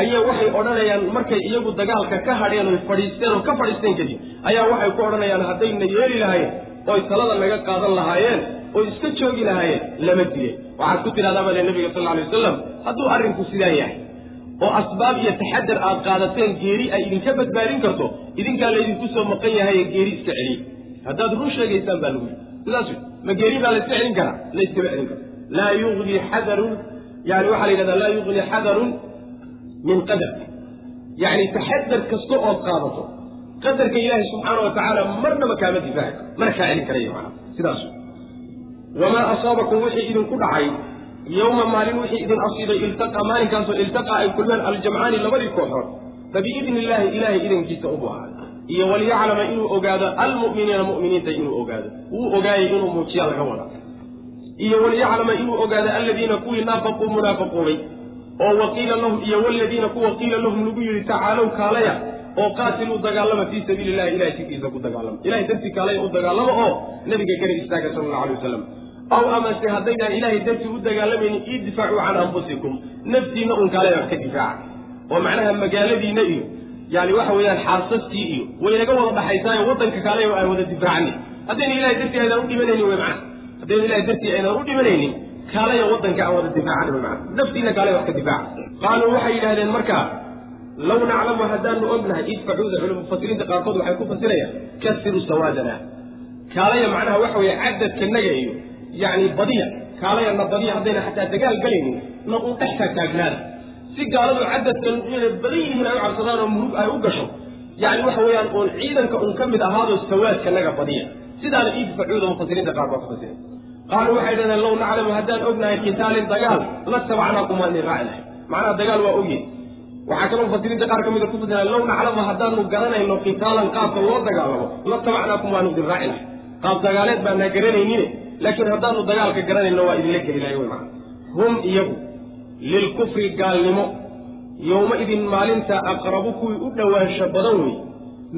ayaa waxay odhanayaan markay iyagu dagaalka ka hadheen oy fadhiisteen oo ka fadhiisteen kadib ayaa waxay ku odhanayaan haddayna yeeli lahayen oy talada naga qaadan lahaayeen oy iska joogi lahaayeen lama dileen waxaad ku tidhahdaa bale nabiga sal alay wasalam hadduu arrinku sidaa yahay oo asbaab iyo taxadar aad qaadateen geeri ay idinka badbaadin karto idinkaa laydinku soo maqan yahaye geeri iska celiy haddaad run sheegaysaan baa lagu yidhi sidaas wey ma geeri baa layska celin karaa layskama celin karo laa yugni xadarun yani waxaa la yidhahdaa laa yugni xadarun min qadar yacni taxadar kasta ood qaadato qadarka ilaahi subxaana wa tacaala marnaba kaama difaaci karo mana kaa celin karayo macana sidaas wamaa asaabakum wixii idinku dhacay yowma maalin wixii idin asiibay iltaqa maalinkaasoo iltaqa ay kulmeen aljamcaani labadii kooxood fabiidni illaahi ilaahay idankiisa ubu ahaa iyo waliyaclama inuu ogaado almu'miniina mu'miniinta inuu ogaado. Wuu ogaayay inuu muujiya laga wada iyo waliyaclama inuu ogaado aladiina kuwii naafaquu munaafaquubay oo waqiila lahum iyo waladiina kuwa qiila lahum lagu yidhi tacaalow kaalaya oo qaatiluu dagaalama fii sabiili illahi ilahay jidkiisa ku dagaalama. Ilahay dartii kaalaya u dagaalama oo nabiga garab istaaga sala allahu alay wasalam aw amase haddaydaan ilaahay dartii u dagaalamaynin idfacuu can anfusikum naftiinna un kaalaya wax ka difaaca. Oo macnaha magaaladiinna iyo yani waxa weeyaan xaasaskii iyo waynaga wada dhaxaysaayo waddanka kaale aan wada difaacani haddayna ilahay dartii aydaan u dhimanaynin wy mana haddayna ilahay dartii aydaan u dhimanaynin kaalaya waddanka aan wada difaacani wy mana naftiina kaalaya wax ka difaaca qaaluu waxay yidhahdeen markaa law naclamu haddaanu ognahay idfacuuda culum mufasiriinta qaarkood waxay ku fasirayaan kasiru sawaadana. Kaalaya macnaha waxa weeye cadadkanaga iyo yani badiya. Kaalaya na badiya haddayna xataa dagaal galaynin na uu dhex taagtaagnaada si gaaladu cadadkan inay badan yihiin ay u cabsadaan oo murug ay u gasho yani waxa weeyaan uun ciidanka un ka mid ahaado sawaadkanaga badiya. Sidaana idfacuuda mufasiriinta qaar baa ku qaaluu waxay dhahdeen law naclamu haddaan ognahay kitaalin dagaal la tabacnaakum waan idin raaci lahay macnaha dagaal waa ogyahy waxaa kaloo mufasiriinta qaar ka mida ku fasira law naclamu haddaanu garanayno kitaalan qaabka loo dagaalamo la tabacnaakum waanu idin raaci lahay qaab dagaaleed baanaa garanaynine laakiin haddaanu dagaalka garanayno waa idinla geli lahay wy macana hum iyagu lilkufri gaalnimo yowma-idin maalinta aqrabu kuwii u dhowaansho badan wey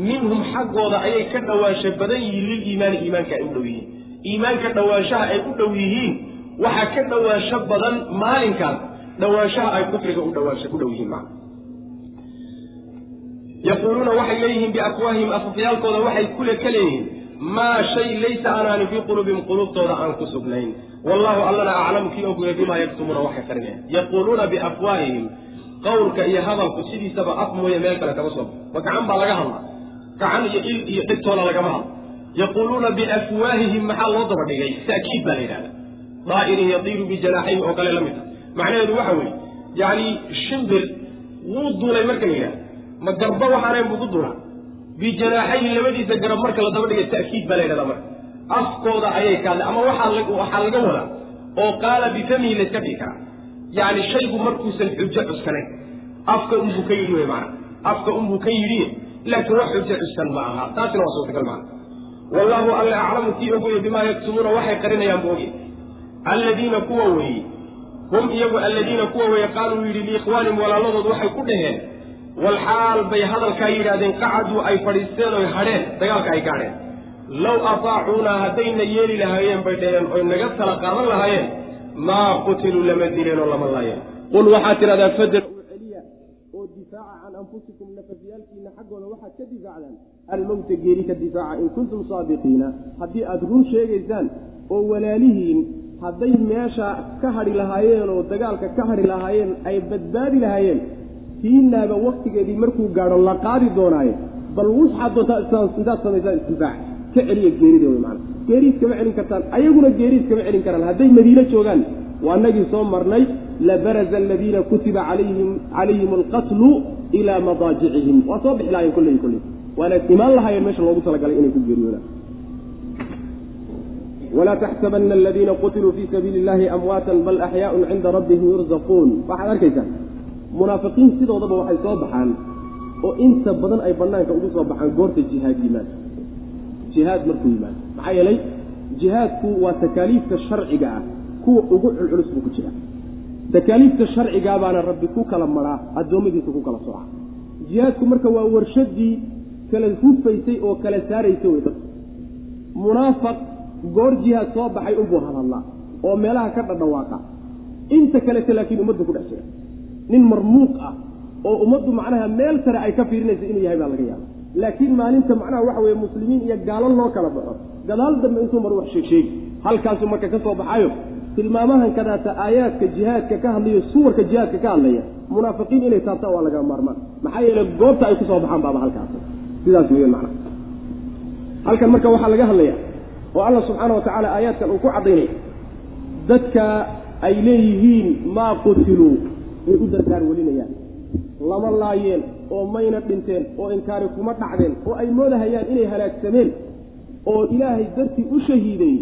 minhum xaggooda ayay ka dhowaansho badan yihiin liliimaani iimaanka ay u dhow yihiin. Iimaanka dhowaanshaha ay u dhow yihiin waxaa ka dhowaansho badan maalinkaas dhowaanshaha ay kufriga u dhawaansho u dhow yihiin maa yaquuluuna waxay leeyihiin biafwaahihim afafyaalkooda waxay kule ka leeyihiin maa shay laysa anaani fii quluubihim quluubtooda aan ku sugnayn. Wallahu allana aclamu kii ogaya bimaa yaktumuuna waxay qarinayaan yaquuluuna biafwaahihim qowlka iyo hadalku sidiisaba af mooye meel kale kama soo ma gacan baa laga hadla gacan iyo il iyo dhigtooda lagama hadlo. Yaquuluuna biafwaahihim maxaa loo daba dhigay? Ta'kiid baa la yidhahda daa'irin yatiiru bijanaaxayhi oo kale la mid a macnaheedu waxa weeye yacni shimbir wuu duulay marka la yidhahda ma garba waxaanayn buu ku duulaa bijanaaxayhi labadiisa garab marka la daba dhigay ta'kiid baa la yidhahda marka afkooda ayay kaadle ama waxaa laga wadaa oo qaala bifamihi layska dhigi karaa yacni shaygu markuusan xujo cuskanayn afka unbuu ka yidhi wey maana afka unbuu ka yidhi laakiin wax xujo cuskan ma aha taasina waa suurtagal maana wallaahu alla aclamu kii ogoye bimaa yaktumuuna waxay qarinayaan bu oge alladiina kuwa weeye hum iyagu alladiina kuwa weeye qaaluu yidhi liikhwaanihim walaaladood waxay ku dhaheen walxaal bay hadalkaa yidhahdeen qacaduu ay fadhiisteen oy hadheen dagaalka ay gaadheen. Low ataacuunaa haddayna yeeli lahaayeen bay dhaheen oy naga tala qaadan lahaayeen maa qutiluu lama dileen oo lama laayeen. Qul waxaad tidhahdaa fadr celiya oo difaaca can anfusikum nafafyaalkiina xaggooda waxaad ka difaacdaan almowta geeri ka difaaca in kuntum saadiqiina. Haddii aad run sheegaysaan oo walaalihiin hadday meesha ka hadhi lahaayeen oo dagaalka ka hadhi lahaayeen ay badbaadi lahaayeen tiinaaba waktigeedii markuu gaadho la qaadi doonaaye bal waxaad doontaa intaad samaysaan isdifaac ka celiya geerida wey maana geeriis kama celin kartaan ayaguna geeriis kama celin karaan. Hadday madiine joogaan waa nagii soo marnay labaraza aladiina kutiba alayhim calayhim alqatlu ilaa madaajicihim. Waa soo bixi lahayen kolley kolley. Waana imaan lahaayeen meesha loogu talagalay inay ku geeriyoodaan walaa taxsabana aladiina qutiluu fii sabiili illahi amwaatan bal axyaaun cinda rabbihim yurzaquun. Waxaad arkaysaa munaafiqiin sidoodaba waxay soo baxaan oo inta badan ay banaanka ugu soo baxaan goorta jihaad yimaado jihaad markuu yimaado. Maxaa yeelay jihaadku waa takaaliifta sharciga ah. Kuwa ugu culculus buu ku jira takaaliifta sharcigaa baana rabbi ku kala maraa addoommadiisa ku kala soca jihaadku marka waa warshadii kala hufaysay oo kala saaraysay wey dadku. Munaafaq goor jihaad soo baxay unbuu hadhadlaa oo meelaha ka dhadhawaaqa. Inta kalete laakiin ummaddu ku dhex jira nin marmuuq ah oo ummaddu macnaha meel sare ay ka fiirinaysa inuu yahay baa laga yaaba laakiin maalinta macnaha waxa weye muslimiin iyo gaalo loo kala baxo. Gadaal dambe intuu mar wax sheegsheegi halkaasuu marka ka soo baxayo tilmaamahan kadaata aayaadka jihaadka ka hadlayo suwarka jihaadka ka hadlaya munaafiqiin inay taabtaan waa laga maarmaan. Maxaa yeele goobta ay ku soo baxaan baaba halkaas. Sidaas weyan macnaha halkan marka waxaa laga hadlaya oo alla subxaana wa tacaala aayaadkan uu ku caddaynaya dadka ay leeyihiin maa qutiluu way u dardaar welinayaan. Lama laayeen oo mayna dhinteen oo inkaari kuma dhacdeen oo ay moodahayaan inay halaagsameen oo ilaahay dartii u shahiiday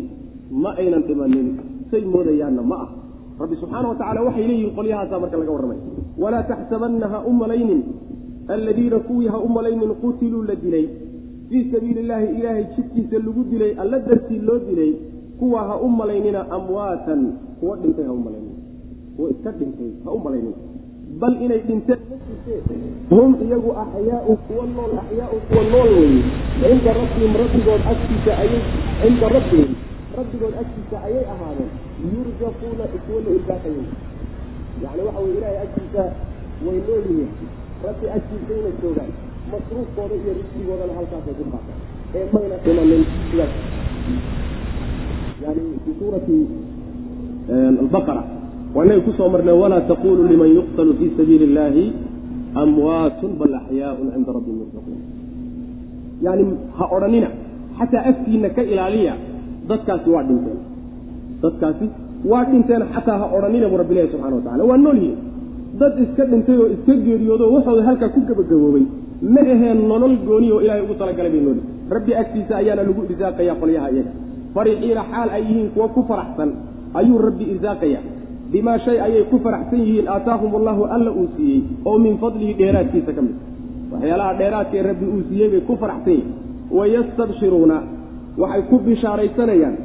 ma aynan dhimanin say moodayaanna ma ah. Rabbi subxaana wa tacala waxay leeyihiin qolyahaasaa marka laga warramay. Walaa taxsabanna ha u malaynin alladiina kuwii ha u malaynin qutiluu la dilay. Fii sabiili illaahi ilaahay jidkiisa lagu dilay alla dartii loo dilay kuwa ha u malaynina amwaatan kuwa dhintay ha u malaynin kuwa iska dhintay ha u malaynin. Bal inay dhinteen hum iyagu axyaau kuwa nool axyaau kuwa nool weye cinda rabbihim rabbigood agtiisa ayay cinda rabbihim rabbigood agtiisa ayay ahaadeen. Yurjaquuna kuwa la irsaaqayen yani waxa weye ilaahay agtiisa way nool yihiin. Rabbi agtiisayna joogaan. Masruufkooda iyo risqigoodana halkaasay ku qaatan ee mayna dhimanin sidaas. Yani fi suurati albaqara waa inay ku soo marnay walaa taquluu liman yuqtalu fii sabiili illahi amwaatun bal axyaaun cinda rabbihim yursaquun yani ha odhanina xataa afkiina ka ilaaliya dadkaasi waa dhinteen dadkaasi waa dhinteen xataa ha odhanina bu rabbi ilahi subxana wa tacala waa nool yihiin dad iska dhintay oo iska geeriyoodo waxooda halkaa ku gabagaboobay ma aheen nolol gooni oo ilaahay ugu talagalay bay nooli rabbi agtiisa ayaana lagu irsaaqaya qolyaha iyaga farixiina xaal ay yihiin kuwa ku faraxsan ayuu rabbi irsaaqaya bimaa shay ayay ku faraxsan yihiin aataahum allahu alla uu siiyey oo min fadlihi dheeraadkiisa ka mid. Waxyaalaha dheeraadka ee rabbi uu siiyey bay ku faraxsan yihiin. Wayastabshiruuna waxay ku bishaaraysanayaan.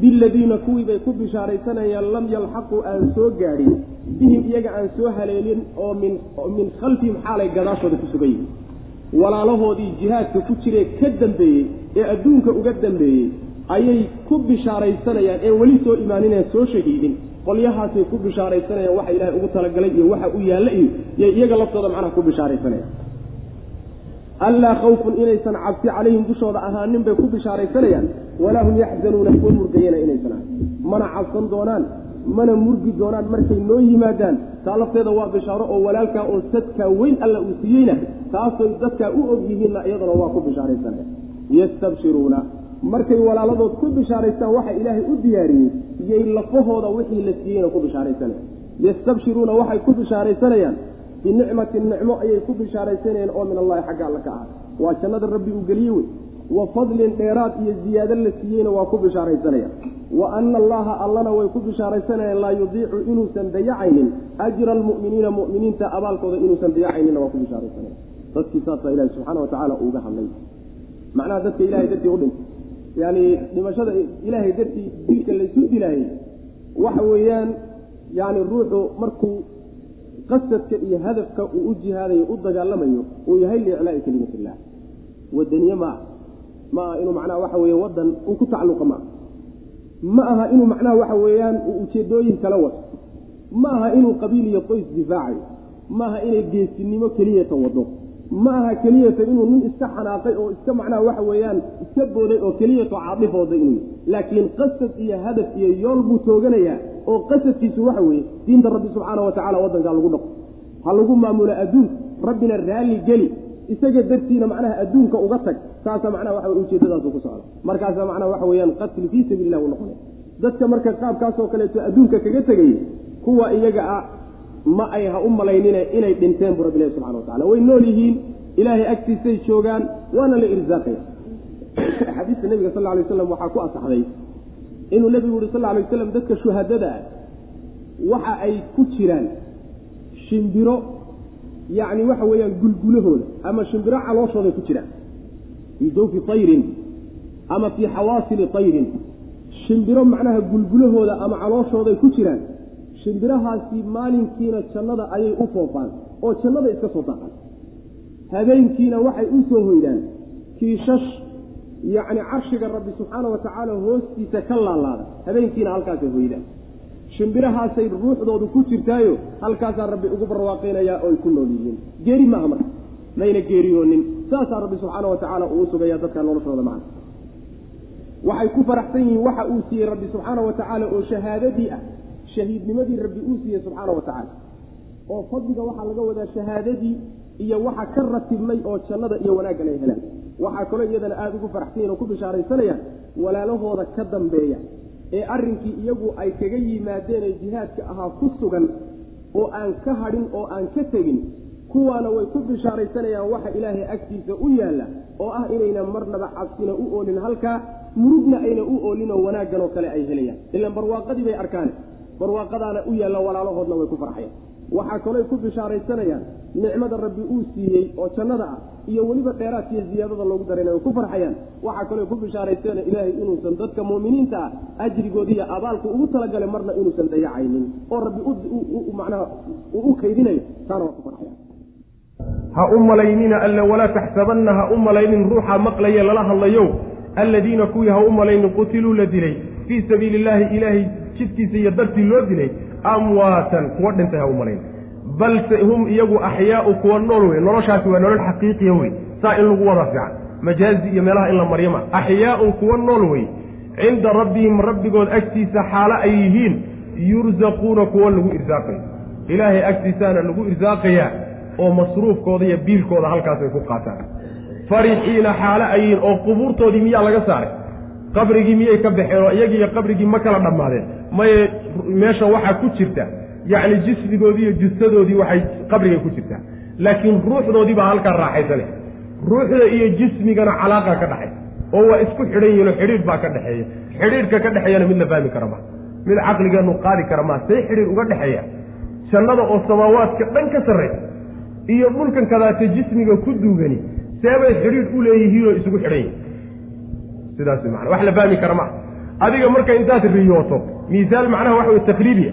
Biladiina kuwii bay ku bishaaraysanayaan lam yalxaquu aan soo gaadhin bihim iyaga aan soo haleelin oo min khalfihim xaalay gadaashooda ku sugan yihiin walaalahoodii jihaadka ku jiree ka dambeeyey ee adduunka uga dambeeyey ayay ku bishaaraysanayaan ee weli soo imaanineen soo shahiidin qolyahaasay ku bishaaraysanayaan waxa ilaahay ugu talagalay iyo waxa u yaalla iyo yay iyaga laftooda macnaha ku bishaaraysanayaan allaa khawfun inaysan cabsi calayhim dushooda ahaanin bay ku bishaaraysanayaan walaa hum yaxzanuuna kuwa murgayana inaysan ahayn. Mana cabsan doonaan mana murgi doonaan markay noo yimaadaan taa lafteeda waa bishaaro oo walaalkaa oo sadkaa weyn alla uu siiyeyna taasay dadkaa u og yihiinna iyadana waa ku bishaaraysanaya. Yastabshiruuna markay walaaladood ku bishaaraystaan waxa ilaahay u diyaariyey iyay lafahooda wixii la siiyeyna ku bishaaraysanaya yastabshiruuna waxay ku bishaaraysanayaan binicmatin nicmo ayay ku bishaaraysanayeen oo min allahi xagga alla ka ah. Waa jannada rabbi uu geliye wey. Wa fadlin dheeraad iyo ziyaado la siiyeyna waa ku bishaaraysanayaan. Wa ana allaha allana way ku bishaaraysanayaan laa yudiicu inuusan dayacaynin. Ajra almu'miniina mu'miniinta abaalkooda inuusan dayacayninna waa ku bishaaraysanaya dadkii saasaa ilahi subxaana watacaala uuga hadlay. Macnaha dadka ilahay dartii u dhintay yani dhimashada ilaahay dartii dilka laysu dilaayey waxa weeyaan yani ruuxu markuu qasadka iyo hadafka uu u jihaadayo u dagaalamayo uu yahay liiclaai kelimat illah wadaniye ma aha ma aha inuu macnaha waxa weeye wadan uu ku tacalluqa ma aha ma aha inuu macnaha waxa weeyaan uu ujeedooyin kala wato ma aha inuu qabiil iyo qoys difaacayo. Ma aha inay geesinimo keliyata wado ma aha keliyata inuu nin iska xanaaqay oo iska macnaha waxa weeyaan iska booday oo keliyato caadifooda inuu laakiin qasad iyo hadaf iyo yool buu tooganayaa oo qasadkiisu waxa weeye diinta rabbi subxaana wa tacala waddankaa lagu dhaqo. Ha lagu maamulo adduunka rabbina raalli geli isaga dartiina macnaha adduunka uga tag saasa macnaha waxa wey ujeedadaasu ku socda markaasa macnaha waxa weeyaan qatli fii sabiili lah uu noqonaya. Dadka marka qaabkaasoo kaleeto adduunka kaga tegayay kuwa iyaga ah ma ay ha u malaynine inay dhinteen bu rabbilahi subxana wa tacala way nool yihiin ilaahay agtiisay joogaan waana la irsaaqaya xadiista nebiga sal lay waslam waxaa ku asaxday inuu nebigu yihi sal lay waslam dadka shuhadada ah waxa ay ku jiraan shimbiro yacni waxa weeyaan gulgulahooda ama shimbiro calooshooday ku jiraan fii jawfi tayrin ama fii xawaasili tayrin. Shimbiro macnaha gulgulahooda ama calooshooday ku jiraan shimbirahaasi maalinkiina jannada ayay u foofaan oo jannada iska soo daaqaan habeenkiina waxay u soo hoydaan. Kiishash yacni carshiga rabbi subxaana wa tacaala hoostiisa ka laalaada. Habeenkiina halkaasay hoydaan. Shimbirahaasay ruuxdoodu ku jirtaayo halkaasaa rabbi ugu barwaaqaynayaa oo ay ku nool yihiin. Geeri maaha marka. Mayna geeriyoonin. Saasaa rabbi subxaana wa tacaala uu sugaya dadka noloshooda macna. Waxay ku faraxsan yihiin waxa uu siiyey rabbi subxaana wa tacaala oo shahaadadii ah shahiidnimadii rabbi uu siiyey subxaana wa tacaala. oo fadliga waxaa laga wadaa shahaadadii iyo waxa ka ratibmay oo jannada iyo wanaaggan ay helaan. waxaa kaloo iyadana aada ugu faraxsan yihiin oo ku bishaaraysanayaan walaalahooda ka dambeeya ee arrinkii iyagu ay kaga yimaadeen ee jihaadka ahaa ku sugan oo aan ka hadhin oo aan ka tegin kuwaana way ku bishaaraysanayaan waxa ilaahay agtiisa u yaalla oo ah inayna marnaba cabsina u oolin halkaa murugna ayna u oolin oo wanaaggan oo kale ay helayaan. ilaan barwaaqadii bay arkaan barwaaqadaana u yaalla walaalahoodna way ku farxayaan. Waxaa kalooy ku bishaaraysanayaan nicmada rabbi uu siiyey oo jannada ah iyo weliba dheeraadkiiyo ziyaadada loogu darayna way ku farxayaan. Waxaa kalooy ku bishaaraysana ilaahay inuusan dadka muuminiinta ah ajrigoodiiyo abaalku ugu talagalay marna inuusan dayacaynin. Oo rabbi macnaha uu u kaydinayo taana waa ku farxayaan. Ha u malaynina alle walaa taxsabanna ha u malaynin ruuxa maqlaye lala hadlayo alladiina kuwii ha u malaynin qutiluu la dilay. Fii sabiili illaahi ilaahay jidkiisa iyo dartii loo dilay amwaatan kuwa dhintay ha u malayn balse hum iyagu axyaau kuwa nool wey noloshaasi waa nolol xaqiiqiya wey saa in lagu wada fiican. Majaazi iyo meelaha in la maryo ma axyaaun kuwa nool wey cinda rabbihim rabbigood agtiisa xaalo ay yihiin yursaquuna kuwa lagu irsaaqayo ilaahay agtiisaana lagu irsaaqayaa oo masruufkooda iyo biilkooda halkaasay ku qaataan. Farixiina xaalo ay yihiin oo qubuurtoodii miyaa laga saaray qabrigii miyay ka baxeen oo iyagii iyo qabrigii ma kala dhammaadeen? Maye meesha waxaa ku jirta yacni jismigoodii iyo jusadoodii waxay qabrigay ku jirtaa laakiin ruuxdoodii baa halkaa raaxaysane ruuxda iyo jismigana calaaqa ka dhaxay oo waa isku xidhan yihinoo xidhiidh baa ka dhexeeya xidhiidhka ka dhexeeyana mid la fahmi kara maa mid caqligeenu qaadi kara maa see xidhiidh uga dhexeeya jannada oo samaawaadka dhan ka sarraysa iyo dhulkan kadaate jismiga ku duugani seebay xidhiidh u leeyihiinoo isugu xidhan yihiin sidaas mana wax la fahmi kara maa adiga marka intaad riyooto miisaal macnaha waxa wey takriiriya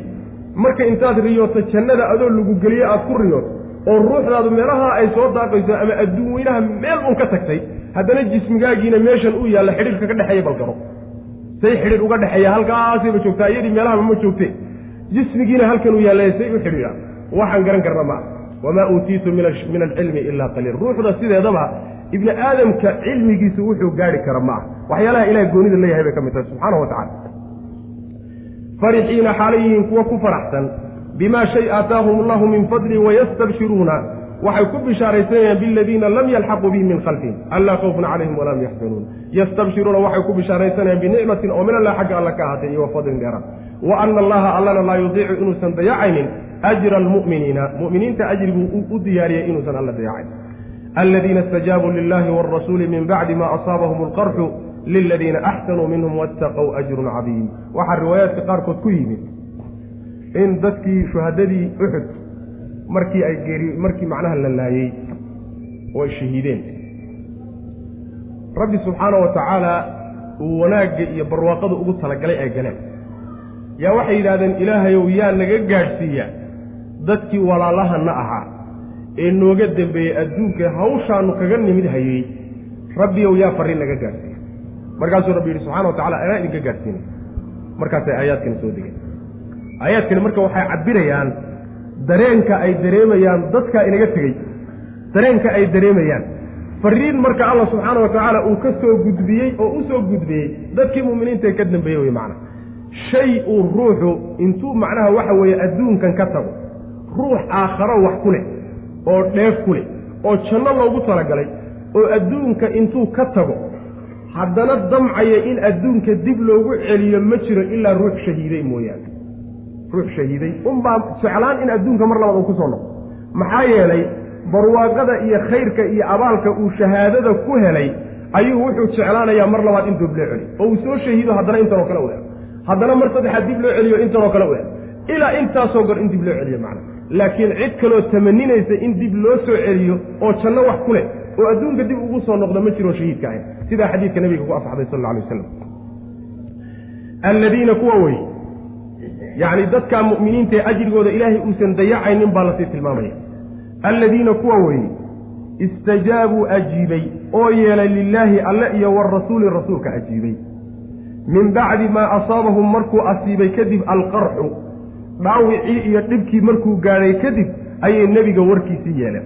marka intaad riyooto jannada adoo lagu geliye aad ku riyooto oo ruuxdaadu meelaha ay soo daaqayso ama adduun weynaha meel un ka tagtay haddana jismigaagiina meeshan uu yaalla xidhiirka ka dhexeeya balgaro say xidhiir uga dhexeeya halkaasayba joogtaa? Iyadii meelahaba ma joogte jismigiina halkan uu yaalla say u xidhiidha waxaan garan karna maa wamaa uutiitu min alcilmi ilaa qaliil. Ruuxda sideedaba ibni aadamka cilmigiisu wuxuu gaari kara ma ah waxyaalaha ilahay goonida leeyahay bay ka mid tahay subxaana wa tacala farixiina xaalay yihiin kuwa ku faraxsan bimaa shay aataahum allahu min fadli wayastabshiruuna waxay ku bishaaraysanayaan biladiina lam yalxaquu bihim min khalfihim anlaa khawfun calayhim walaa hum yaxzanuun yastabshiruuna waxay ku bishaaraysanayaan binicmatin oo min allah xagga alla ka ahaatay iyo wa fadlin dheeraad. Wa ana allaha allana laa yudiicu inuusan dayacaynin ajra almu'miniina mu'miniinta ajriguu u diyaariyay inuusan alla dayacayn aladiina istajaabuu lilahi wاlrasuuli min bacdi ma asaabahum alqarxu liladiina axsanuu minhum waataqow ajrun cadiim waxaa riwaayaadka qaarkood ku yimid in dadkii shuhadadii uxud markii ay geeri markii macnaha la laayey oo ay shahiideen rabbi subxaana wa tacaala uu wanaagga iyo barwaaqada ugu talagalay ay galeen yaa waxay yidhahdeen ilaahayow yaa naga gaadhsiiya dadkii walaalahana ahaa ee nooga dembeeyey adduunka hawshaanu kaga nimid hayey rabbiyow yaa farriin naga gaadhsiiya markaasuu rabbi yidhi subxana wa tacala anaa idinka gaadhsiinay markaasay aayaadkani soo degeen. Aayaadkani marka waxay cabbirayaan dareenka ay dareemayaan dadkaa inaga tegey dareenka ay dareemayaan. Fariin marka allah subxaana wa tacaala uu ka soo gudbiyey oo u soo gudbiyey dadkii mu'miniinta ee ka dambeeyey wey macna. Shay uu ruuxu intuu macnaha waxa weeye adduunkan ka tago ruux aakharo wax ku leh oo dheef ku leh oo janno loogu talagalay oo adduunka intuu ka tago haddana damcaya in adduunka dib loogu celiyo ma jiro ilaa ruux shahiiday mooyaane. Ruux shahiiday. Unbaa jeclaan in adduunka mar labaad uu ku soo noqo maxaa yeelay barwaaqada iyo khayrka iyo abaalka uu shahaadada ku helay ayuu wuxuu jeclaanayaa mar labaad in dib loo celiyo. Oo uu soo shahiido haddana intanoo kale u helo haddana mar saddexaad dib loo celiyo intanoo kale u helo ilaa intaasoo gor in dib loo celiyo macna laakiin cid kaloo tamaninaysa in dib loo soo celiyo oo janno wax ku leh oo adduunka dib ugu soo noqdo ma jiro shahiidka ahayn. Sidaa xadiidka nabiga ku asaxday sal alay wasalam alladiina kuwa wey yacni dadkaa mu'miniinta ee ajrigooda ilaahay uusan dayacaynin baa la sii tilmaamaya. Alladiina kuwa weeye istajaabuu ajiibay oo yeelay lilaahi alle iyo warasuuli rasuulka ajiibay. Min bacdi maa asaabahum markuu asiibay kadib alqarxu dhaawicii iyo dhibkii markuu gaadhay kadib ayay nebiga warkiisii yeeleen.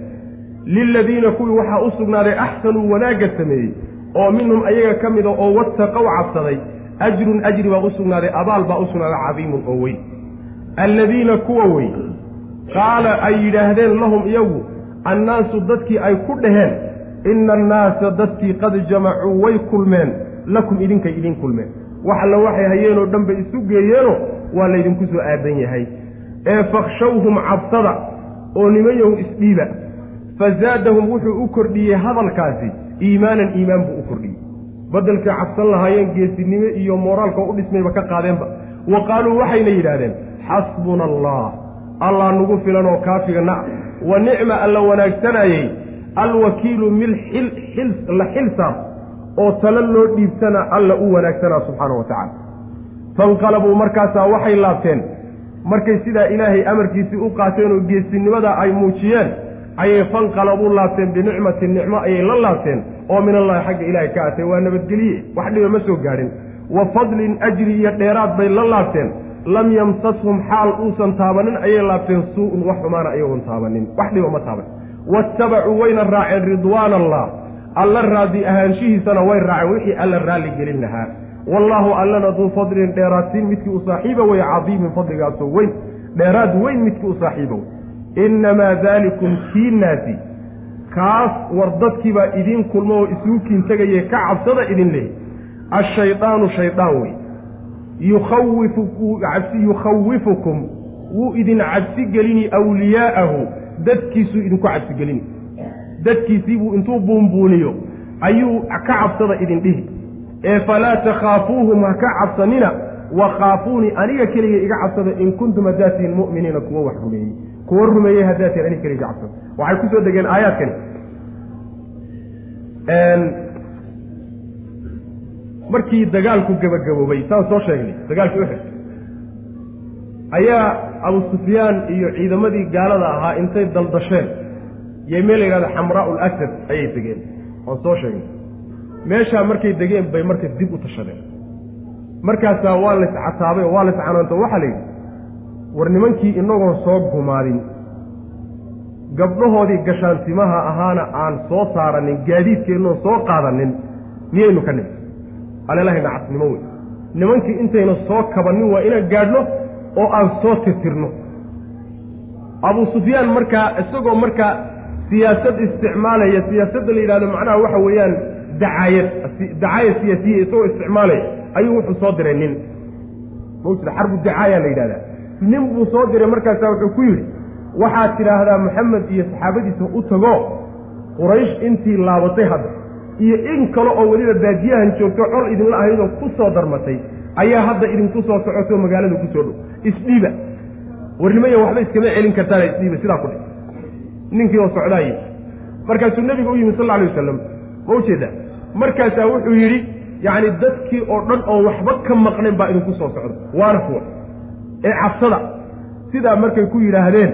Liladiina kuwii waxaa u sugnaaday axsanuu wanaagga sameeyey oo minhum ayaga ka mida oo wattaqow cabsaday ajrun ajri baa u sugnaaday abaal baa u sugnaaday cadiimun oo weyn. Alladiina kuwa wey qaala ay yidhaahdeen lahum iyagu annaasu dadkii ay ku dhaheen ina annaasa dadkii qad jamacuu way kulmeen lakum idinkay idin kulmeen. Wax alla waxay hayeenoo dhan bay isu geeyeenoo waa laydinku soo aadan yahay. Ee fakshawhum cabsada oo nimanyahu isdhiiba fazaadahum wuxuu u kordhiyey hadalkaasi iimaanan iimaan buu u kordhiyey. Baddelkay cabsan lahaayeen geesinimo iyo mooraalka u dhismayba ka qaadeenba. Wa qaaluu waxayna yidhaahdeen xasbuna allah allah nagu filan oo kaafiga nac wa nicma alla wanaagsanayey alwakiilu xil la xilsaar oo talo loo dhiibtana alla u wanaagsanaa subxaana wa tacala fanqalabuu markaasaa waxay laabteen. Markay sidaa ilaahay amarkiisii u qaateen oo geesinimada ay muujiyeen ayay fanqalabuu laabteen binicmatin nicmo ayay la laabteen oo min allahi xagga ilaahay ka atay waa nabadgelye wax dhiba ma soo gaadhin. Wa fadlin ajri iyo dheeraad bay la laabteen. Lam yamsashum xaal uusan taabanin ayay laabteen suu-un wax xumaana ayagoon taabanin. Wax dhiba ma taaban. Waattabacuu wayna raaceen ridwaana allah alla raadi ahaanshihiisana way raaceen wixii alla raalli gelin lahaa wallaahu allana duu fadlin dheeraadsiin midkii u saaxiiba wey cadiimin fadligaasoo weyn. Dheeraad weyn midkii u saaxiiba wey innamaa daalikum kiinaasi kaas war dadkiibaa idiin kulmo oo isuukiin tegaye ka cabsada idin leh ashaydaanu shaydaan wey yukhawifukum. Wuu idin cabsi gelini awliyaa'ahu. Dadkiisuu idinku cabsi gelini. Dadkiisiibuu intuu buunbuuniyo. Ayuu ka cabsada idin dhihi ee falaa takhaafuuhum ha ka cabsanina wa khaafuunii aniga keliga iga cabsada in kuntum haddaatiin mu'miniina kuwa wax rumeeyey kuwa rumeeyey haddaatiin aniga keliga iga cabsada waxay ku soo degeen aayaadkani. Markii dagaalku gebagaboobay saan soo sheegnay dagaalkii uxud ayaa abu sufyaan iyo ciidamadii gaalada ahaa intay daldasheen yay meel la yidhahda xamraa'u lasad ayay degeen oon soo sheegnay meeshaa markay degeen bay marka dib u tashadeen. Markaasaa waa lays cataabay oo waa lays canaanto waxaa la yidhi war nimankii inagoon soo gumaadin gabdhahoodii gashaantimaha ahaana aan soo saaranin gaadiidkeennoon soo qaadanin miyaynu ka nimid alelahay nacasnimo wey nimankii intayna soo kabannin waa inaan gaadhno oo aan soo tirtirno. Abu sufyaan markaa isagoo markaa siyaasad isticmaalaya siyaasadda la yidhahdo macnaha waxa weeyaan dacaayad dacaayad siyaasiya isagoo isticmaalaya ayuu wuxuu soo diray nin. Mawjida xarbu dacaaya la yidhahdaa. Nin buu soo diray markaasaa wuxuu ku yidhi waxaad tidhaahdaa maxamed iyo saxaabadiisa u tago quraysh intii laabatay hadda iyo in kale oo weliba baadiyahan joogto col idinla ahaydoo ku soo darmatay ayaa hadda idinku soo socoto magaalada ku soo dhow. Isdhiiba. Warnimaya waxba iskama celin kartaan isdhiiba sidaa ku dhe ninkii oo socdaaye markaasuu nebiga u yimi sal alla alay wasalam ma u jeedaa markaasaa wuxuu yidhi yacni dadkii oo dhan oo waxba ka maqnayn baa idinku soo socda. Waana kuwa. Ee cabsada sidaa markay ku yidhaahdeen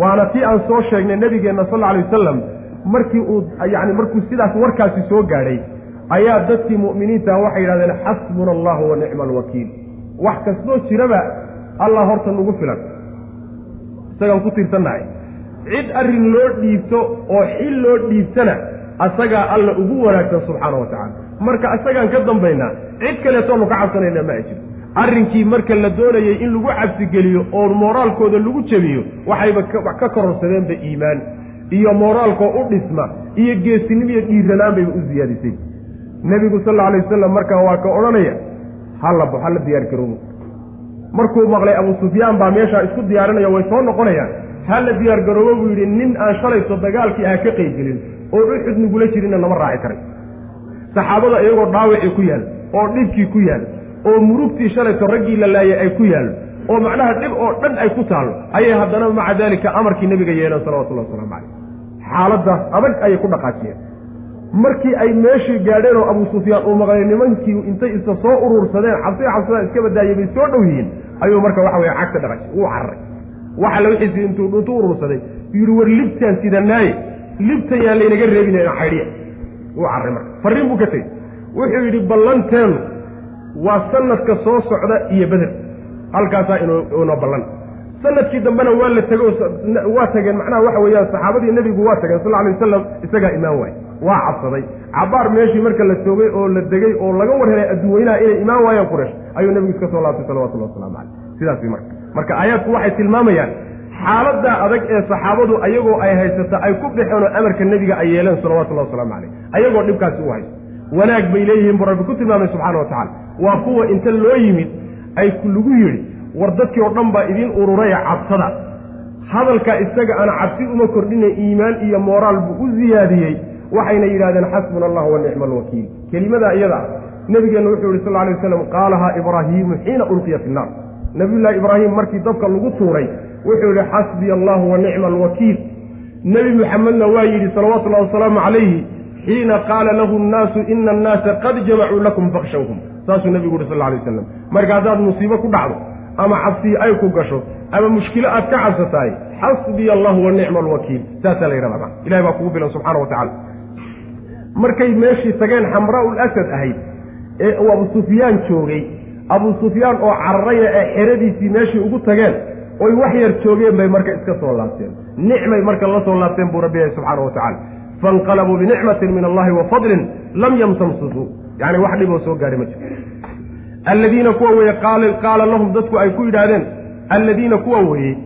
waana tii aan soo sheegnay nebigeenna sal alay wasalam markii uu yacni markuu sidaas warkaasi soo gaadhay ayaa dadkii mu'miniinta waxay yidhahdeen xasbuna allahu wa nicma alwakiil wax kastoo jiraba allah horta nagu filan. Isagaan ku tiirsannahay. Cid arrin loo dhiibto oo xil loo dhiibtana asagaa alla ugu wanaagsan subxaana wa tacala marka isagaan ka dambaynaa cid kaleetoonu ka cabsanayna ma ajiro arrinkii marka la doonayay in lagu cabsigeliyo oo mooraalkooda lagu jebiyo waxayba ka kororsadeenba iimaan. Iyo mooraalkoo u dhisma iyo geesinimo iyo dhiiranaan bayba u siyaadisay nebigu sal alla alay wasalam markaa waa ka odhanaya hallabo hala diyaar garoobo markuu maqlay abu sufyaan baa meeshaa isku diyaarinaya way soo noqonayaan. Hala diyaar garoobo buu yidhi nin aan shalayso dagaalkii ah ka qaybgelin oo uxud nagula jirinna lama raaci karay saxaabada iyagoo dhaawacii ku yaal oo dhibkii ku yaal oo murugtii shalayso raggii la laayay ay ku yaallo oo macnaha dhib oo dhan ay ku taallo ayay haddana maca daalika amarkii nebiga yeeleen salawatullahi wasalaamu calayh xaaladaas adag ayay ku dhaqaajiyeen. Markii ay meeshii gaadheen oo abu sufyaan uu maqlay nimankii intay isa soo urursadeen cabsi cabsadaan iska badaayay bay soo dhow yihiin ayuu marka waxa weye cagta dhaqashay wuu cararay waxa la wixiisi intuu dhuntu urursaday yidhi war libtaan sidanaaye libtan yaan laynaga reebinayn caydhiya wuu carray marka. Farriin buu ka tegey. Wuxuu yidhi ballanteenu waa sanadka soo socda iyo beder halkaasaa inoo ballan. Sanadkii dambena waa la tego waa tageen macnaha waxa weeyaan saxaabadii nebigu waa tageen sal alay wasalam isagaa imaan waaye waa cabsaday. Cabaar meeshii marka la toogay oo la degay oo laga war helay adduunweynaha inay imaan waayaan quraysh ayuu nebigu iska soo laabtay salawatullahi waslamu caleyh sidaas marka. Marka aayaadku waxay tilmaamayaan xaaladdaa adag ee saxaabadu ayagoo ay haysata ay ku dhexeen oo amarka nebiga ay yeeleen salawatullahi wasalaamu caleyh ayagoo dhibkaasi u haysto wanaag bay leeyihiin buu rabbi ku tilmaamay subxana wa tacala waa kuwa inta loo yimid ay lagu yidhi war dadkii oo dhan baa idiin ururaya cabsada. Hadalka isaga ana cabsi uma kordhina iimaan iyo mooraal buu u siyaadiyey waxayna yidhahdeen xasbuna allah wa nicma alwakiil kelimadaa iyada ah nebigeenna wuxuu yihi sal alay waslam qaalahaa ibraahiimu xiina ulqiya fi nnaar. Nabiyullaahi ibraahim markii dabka lagu tuuray wuxuu yihi xasbiya allahu wa nicma alwakiil. Nebi muxamedna waa yidhi salawatullahi wasalaamu calayhi xiina qaala lahu nnaasu ina annaasa qad jamacuu lakum bakshawhum saasuu nebigu yuhi sal lla alay waslam marka haddaad musiibo ku dhacdo ama cabsii ay ku gasho ama mushkilo aad ka cabsatahay xasbiya allahu wa nicma alwakiil. Saasaa la yidhahda ilahay baa kugu bilan subxana wa tacala markay meeshii tageen xamraa'u lasad ahayd ee uu abu sufyaan joogay abu sufyaan oo cararaya ee xeradiisii meeshii ugu tageen oy wax yar joogeen bay marka iska soo laabteen. Nicmay marka la soo laabteen buu rabbi yahay subxana wa tacala fainqalabuu binicmatin min allahi wa fadlin lam yamtamsisuu yani wax dhiboo soo gaadhay ma jiro. Alladiina kuwa weeye qaala lahum dadku ay ku yidhaahdeen alladiina kuwa weeye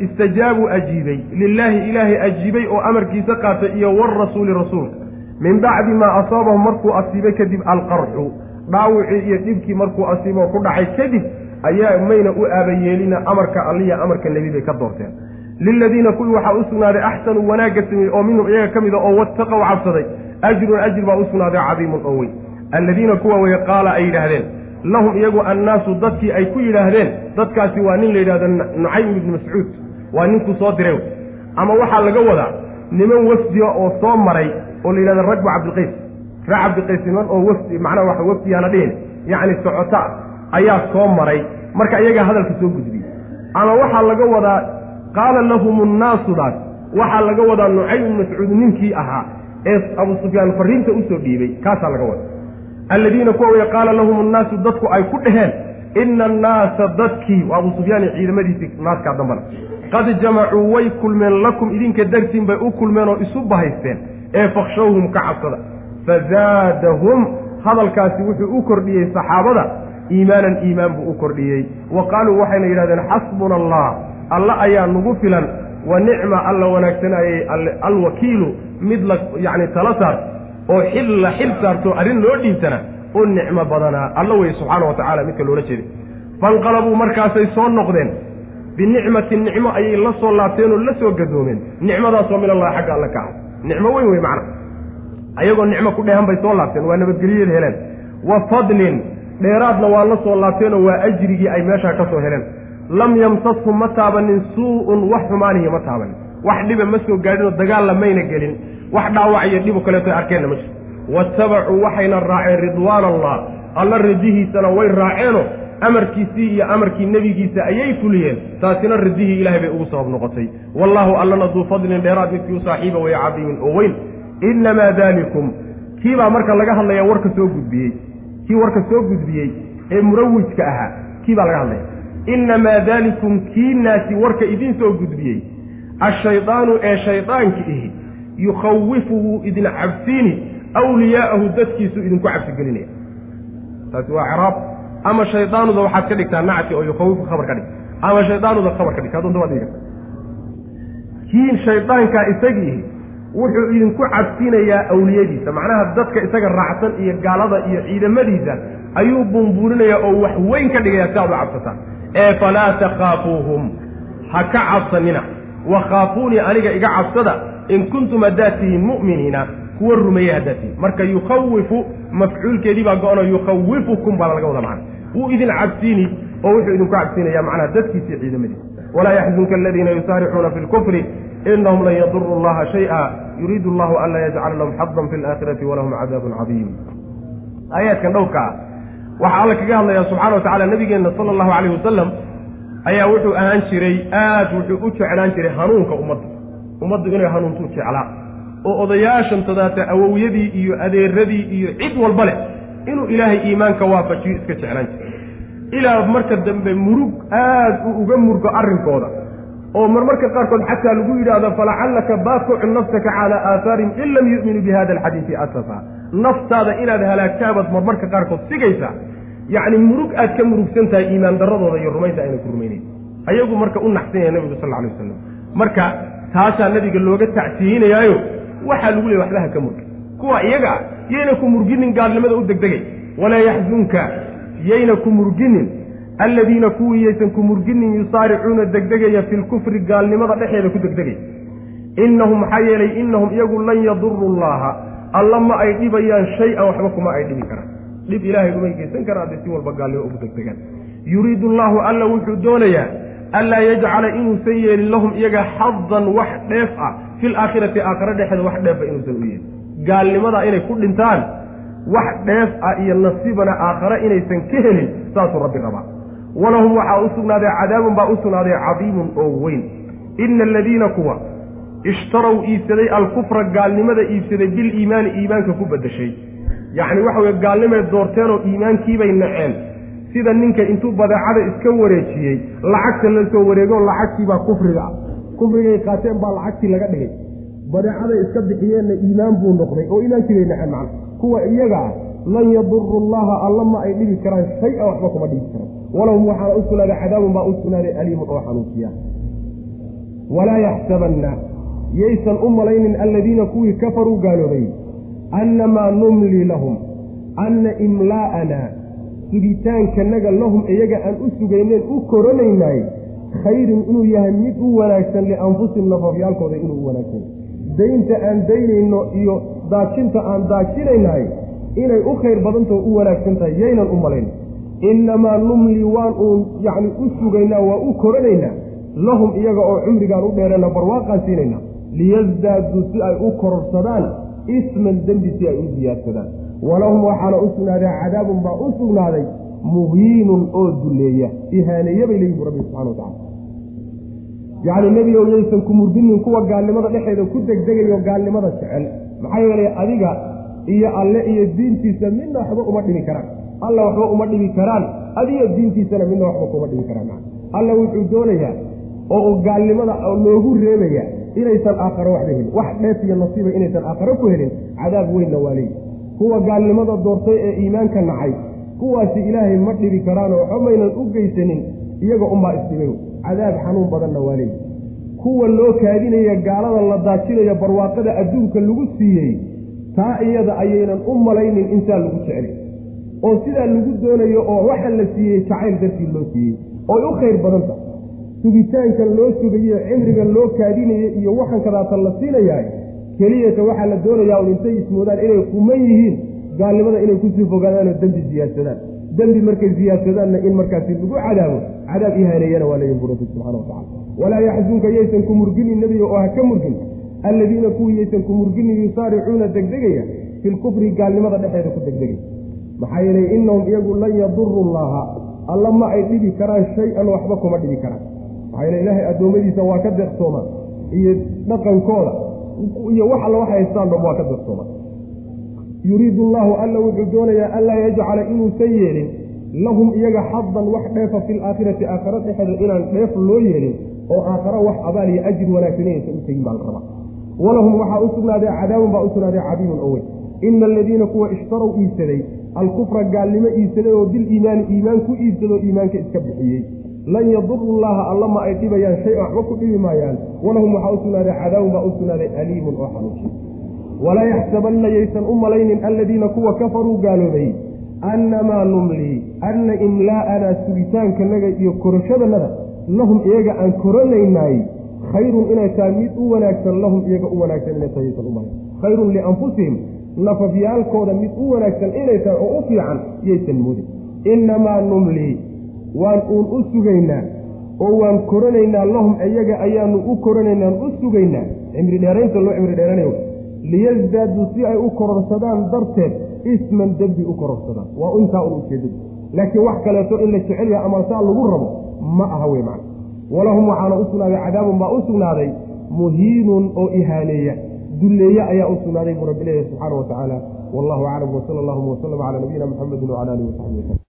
istajaabuu ajiibay. Lilaahi ilaahay ajiibay oo amarkiisa qaatay iyo warasuuli rasuulka. Min bacdi maa asaabahum markuu asiibay kadib alqarxu. Dhaawicii iyo dhibkii markuu asiiboo ku dhacay kadib ayaa mayna u aabayeelina amarka alliya amarka nebi bay ka doorteen. Liladiina kuwii waxaa u sugnaaday axsanuu wanaagga sameeyey oo minhum iyaga ka mida oo wattaqow cabsaday ajrun ajir baa u sugnaaday cadiimun oo weyn. Alladiina kuwa weye qaala ay yidhaahdeen lahum iyagu annaasu dadkii ay ku yidhaahdeen dadkaasi waa nin la yidhahdo nucaym ibni mascuud. Waa ninkuu soo diray ama waxaa laga wadaa niman wafdiga oo soo maray oo la yidhahdo ragbu cabdilqays ree cabdiqaysiman oo wafdi macnaha waxa wafdiyaana dhihin yacni socota ayaa soo maray. Marka iyagaa hadalka soo gudbiyey ama waxaa laga wadaa qaala lahum nnaasudaas waxaa laga wadaa nucaym mascuud ninkii ahaa ee abu sufyaan fariinta u soo dhiibay. Kaasaa laga wada alladiina kuwa wey qaala lahum annaasu dadku ay ku dhaheen ina annaasa dadkii. Waa abu sufyaan iyo ciidamadiisii naaskaa dambana. Qad jamacuu way kulmeen lakum idinka dartiin bay u kulmeen oo isu bahaysteen ee fakshawhum ka cabsada. Fazaadahum hadalkaasi wuxuu u kordhiyey saxaabada iimaanan iimaan buu u kordhiyey. Wa qaaluu waxayna yidhahdeen xasbuna allah alla ayaa nagu filan. Wa nicma alla wanaagsanayey alwakiilu mid la yacni tala saar oo xil la xil saarto arrin loo dhiibtana u nicmo badanaa alla weye subxaana wa tacala midka loola jeeday. Fanqalabuu markaasay soo noqdeen. Binicmatin nicmo ayay la soo laabteen oo la soo gadoomeen. Nicmadaasoo min allahi xagga alle ka ah. Nicmo weyn wey macna. Ayagoo nicmo ku dheehan bay soo laabteen waa nabadgelyada heleen. Wa fadlin dheeraadna waa la soo laabteenoo waa ajrigii ay meeshaa ka soo heleen. Lam yamsashum ma taabanin suu-un wax xumaanihi ma taabanin. Wax dhiba ma soo gaadhinoo dagaalla mayna gelin. Wax dhaawac iyo dhibo kaleeto arkeenna ma jirto waattabacuu waxayna raaceen ridwaan allah. Alla rajihiisana way raaceenoo amarkiisii iyo amarkii nebigiisa ayay fuliyeen. Taasina radihii ilahay bay ugu sabab noqotay. Wallaahu allana duu fadlin dheeraad midkii u saaxiiba waya cadiimin oo weyn. Innamaa daalikum kiibaa marka laga hadlaya warka soo gudbiyey kii warka soo gudbiyey ee murawijka ahaa kii baa laga hadlaya innamaa daalikum kiinaasi warka idiin soo gudbiyey ashaydaanu ee shaydaanki ihi yukhawifu idin cabsiini awliyaa'ahu dadkiisu idinku cabsigelinaya. Taasi waa ciraab ama shaydaanuda waxaad ka dhigtaa nacti oo yukhawifu khabar ka dhig. Ama shaydaanuda khabar ka dhig. Adunta waad dhigi kii shaydaankaa isagii wuxuu idinku cabsinayaa awliyadiisa. Macnaha dadka isaga raacsan iyo gaalada iyo ciidamadiisa ayuu buunbuurinayaa oo wax weyn ka dhigaya si aad u cabsataan. Ee falaa takhaafuuhum ha ka cabsanina. Wa khaafuunii aniga iga cabsada in kuntum haddaad tihiin mu'miniina kuwa rumeeyey haddaad tihiin. Marka yukhawifu mafcuulkeedii baa go-ano yukhawifukum baa laga wada macna. Wuu idin cabsiini oo wuxuu idinku cabsiinaya macnaha dadkiisa iyo ciidamadiisa. Walaa yaxzunka aladiina yusaaricuuna fi lkufri inahum lan yaduruu allaha shay'a yuriidu allahu anlaa yajcala lahum xadan fi alaakhirati walahum cadaabun cadiim aayaadkan dhowrka ah waxaa alla kaga hadlayaa subxana wa tacala nabigeenna sala allahu calayhi wasalam ayaa wuxuu ahaan jiray aad wuxuu u jeclaan jiray hanuunka ummadda ummaddu inay hanuuntuu jeclaa oo odayaashan tadaata awowyadii iyo adeeradii iyo cid walba leh inuu ilaahay iimaanka waafajiyo iska jeclaan jiray ilaa marka dambe murug aad uu uga murgo arrinkooda oo marmarka qaarkood xataa lagu yidhaahdo falacallaka baakucun nafsaka calaa aathaarihim in lam yu'minuu bi hada alxadiidi asafa naftaada inaad halaagtaabaad marmarka qaarkood sigaysa yacni murug aad ka murugsan tahay iimaan darradooda iyo rumaynta ayna ku rumaynayn. Ayagu marka u naxsan yahay nabigu sal alay wasalam marka taasaa nabiga looga tacsiinayaayo waxaa lagu leeyay waxba ha ka murgi kuwa iyaga ah yayna ku murginin gaalnimada u degdegay. Walaa yaxzunka yayna ku murginin alladiina kuwii yaysan ku murginin yusaaricuuna degdegaya fi lkufri gaalnimada dhexeeda ku degdegaya innahum maxaa yeelay innahum iyagu lan yaduru llaha alla ma ay dhibayaan shay-an waxba kuma ay dhibi karaan. Dhib ilaahay umay geysan karaan hadday si walba gaalnimo ugu degdegaan. Yuriidu allaahu alla wuxuu doonayaa anlaa yajcala inuusan yeelin lahum iyaga xadan wax dheef ah fi laakhirati aakhare dhexeeda wax dheefa inuusan u yeelin. Gaalnimadaa inay ku dhintaan wax dheef ah iyo nasiibana aakhare inaysan ka helin saasuu rabbi rabaa walahum waxaa u sugnaaday cadaabun baa u sugnaaday cadiimun oo weyn. Ina aladiina kuwa ishtarow iibsaday alkufra gaalnimada iibsaday biliimaani iimaanka ku beddeshay. Yacni waxa weye gaalnimay doorteenoo iimaankiibay naceen. Sida ninka intuu badeecada iska wareejiyey lacagta la soo wareego lacagtiibaa kufriga ah. Kufrigay qaateen baa lacagtii laga dhigay. Badeecaday iska bixiyeenna iimaan buu noqday oo iimaankiibay naceen macna. Kuwa iyaga ah lan yaduru llaha alla ma ay dhibi karaan shay-a waxba kuma dhibi karaan walahum waxaana u sugnaaday cadaabun baa u sugnaaday aliimun oo xanuujiya walaa yaxsabanna yaysan u malaynin alladiina kuwii kafaruu gaaloobay annamaa numlii lahum anna imlaa'ana sugitaankanaga lahum iyaga aan u sugayneen u koranaynaay khayrun inuu yahay mid u wanaagsan lianfusihim nafafyaalkooda inuu u wanaagsan daynta aan daynayno iyo daajinta aan daajinaynahay inay u khayr badantao u wanaagsan tahay yaynan u malayn innamaa numlii waan uun yacni u sugaynaa waa u koranaynaa lahum iyaga oo cumrigaan u dheerana barwaaqaan siinaynaa liyasdaaduu si ay u kororsadaan isman dembi si ay u siyaadsadaan walahum waxaana u sugnaaday cadaabun baa u sugnaaday muhiinun oo duleeya ihaaneeya bay leeyihiin bu rabbi subxana wa tacala yacni nebigow yaysan ku murdinin kuwa gaalnimada dhexeeda ku degdegayo gaalnimada jecel maxaa yeelay adiga iyo alle iyo diintiisa midna waxba uma dhibi karaan alla waxba uma dhibi karaan adiyo diintiisana midna waxba kuma dhibi karaan. Alla wuxuu doonayaa oo gaalnimada loogu reebaya inaysan aakharo waxba helin wax dheef iyo nasiiba inaysan aakharo ku helin cadaab weynna waa leeyi kuwa gaalnimada doortay ee iimaanka nacay kuwaasi ilaahay ma dhibi karaanoo waxba maynan u geysanin iyaga unbaa isdhibay cadaab xanuun badanna waa leeyi kuwa loo kaadinaya gaalada la daajinaya barwaaqada adduunka lagu siiyey taa iyada ayaynan u malaynin intaa lagu jecel oo sidaa lagu doonayo oo waxa la siiyey jacayl dartii loo siiyey ooy u khayr badanta sugitaankan loo sugayo cimrigan loo kaadinayo iyo waxan kadaata la siinayahay keliyata waxaa la doonayaa un intay ismoodaan inay kuman yihiin gaalnimada inay ku sii fogaadaanoo dembi siyaadsadaan dembi markay siyaasadaanna in markaasi lagu cadaabo cadaab ihaaneeyana waa leeyihiin bu rabbi subxana wa tacala walaa yaxzunka yaysan ku murginin nebiga oo ha ka murgin. Alladiina kuwii yaysan ku murginin yusaaricuuna degdegaya fi lkufri gaalnimada dhexeeda ku degdegaya maxaa yeelay inahum iyagu lan yaduru llaha alla ma ay dhibi karaan shay-an waxba kuma dhibi karaan. Maxaa yeele ilaahay addoommadiisa waa ka deeqsoomaa iyo dhaqankooda. Iyo wax alla wax haystaan dhom waa ka deeqsoomaa yuriidu allaahu alla wuxuu doonayaa anlaa yajcala inuusan yeelin. Lahum iyaga xadan wax dheefa fi laakhirati aakhara dhexeeda inaan dheef loo yeelin oo aakhara wax abaal iyo ajir wanaagsan inaysan u tegin baa la rabaa. Walahum waxaa u sugnaaday cadaabun baa u sugnaaday cadiimun oo weyn. Ina aladiina kuwa ishtarow iibsaday alkufra gaalnimo iibsaday oo biliimaani iimaan ku iibsadoo iimaanka iska bixiyey. Lan yaduru llaha alla ma ay dhibayaan shay waxba ku dhibi maayaan. Walahum waxaa u sugnaaday cadaabun baa u sugnaaday aliimun oo xanuuji walaa yaxsabanna yaysan u malaynin aladiina kuwa kafaruu gaaloobay. Annamaa numlii anna imlaa'anaa sugitaankanaga iyo korashadannada lahum iyaga aan koranaynaay khayrun inay tahay mid u wanaagsan lahum iyaga u wanaagsan inay tahay yaysan u malayn khayrun lianfusihim nafafyaalkooda mid u wanaagsan inay tahay oo u fiican yaysan moodin. Innamaa numlii waan uun u sugaynaa oo waan koranaynaa lahum iyaga ayaanu u koranaynaan u sugaynaa. Cimri dheeraynta loo cimri dheeranayo. Liyasdaaduu si ay u kororsadaan darteed isman dembi u kororsadaan waa intaa un ujeedada laakiin wax kaleeto in la jecel yaha ama saa lagu rabo ma aha wey macna walahum waxaana u sugnaaday cadaabun baa u sugnaaday muhiinun oo ihaaneeya dulleeye ayaa u sugnaaday buu rabbi leeyahy subxaana wa tacaala. Wallahu aclam wsala allahuma waslama calaa nabiyina muxamedin wcala alihi wasaxbi waslm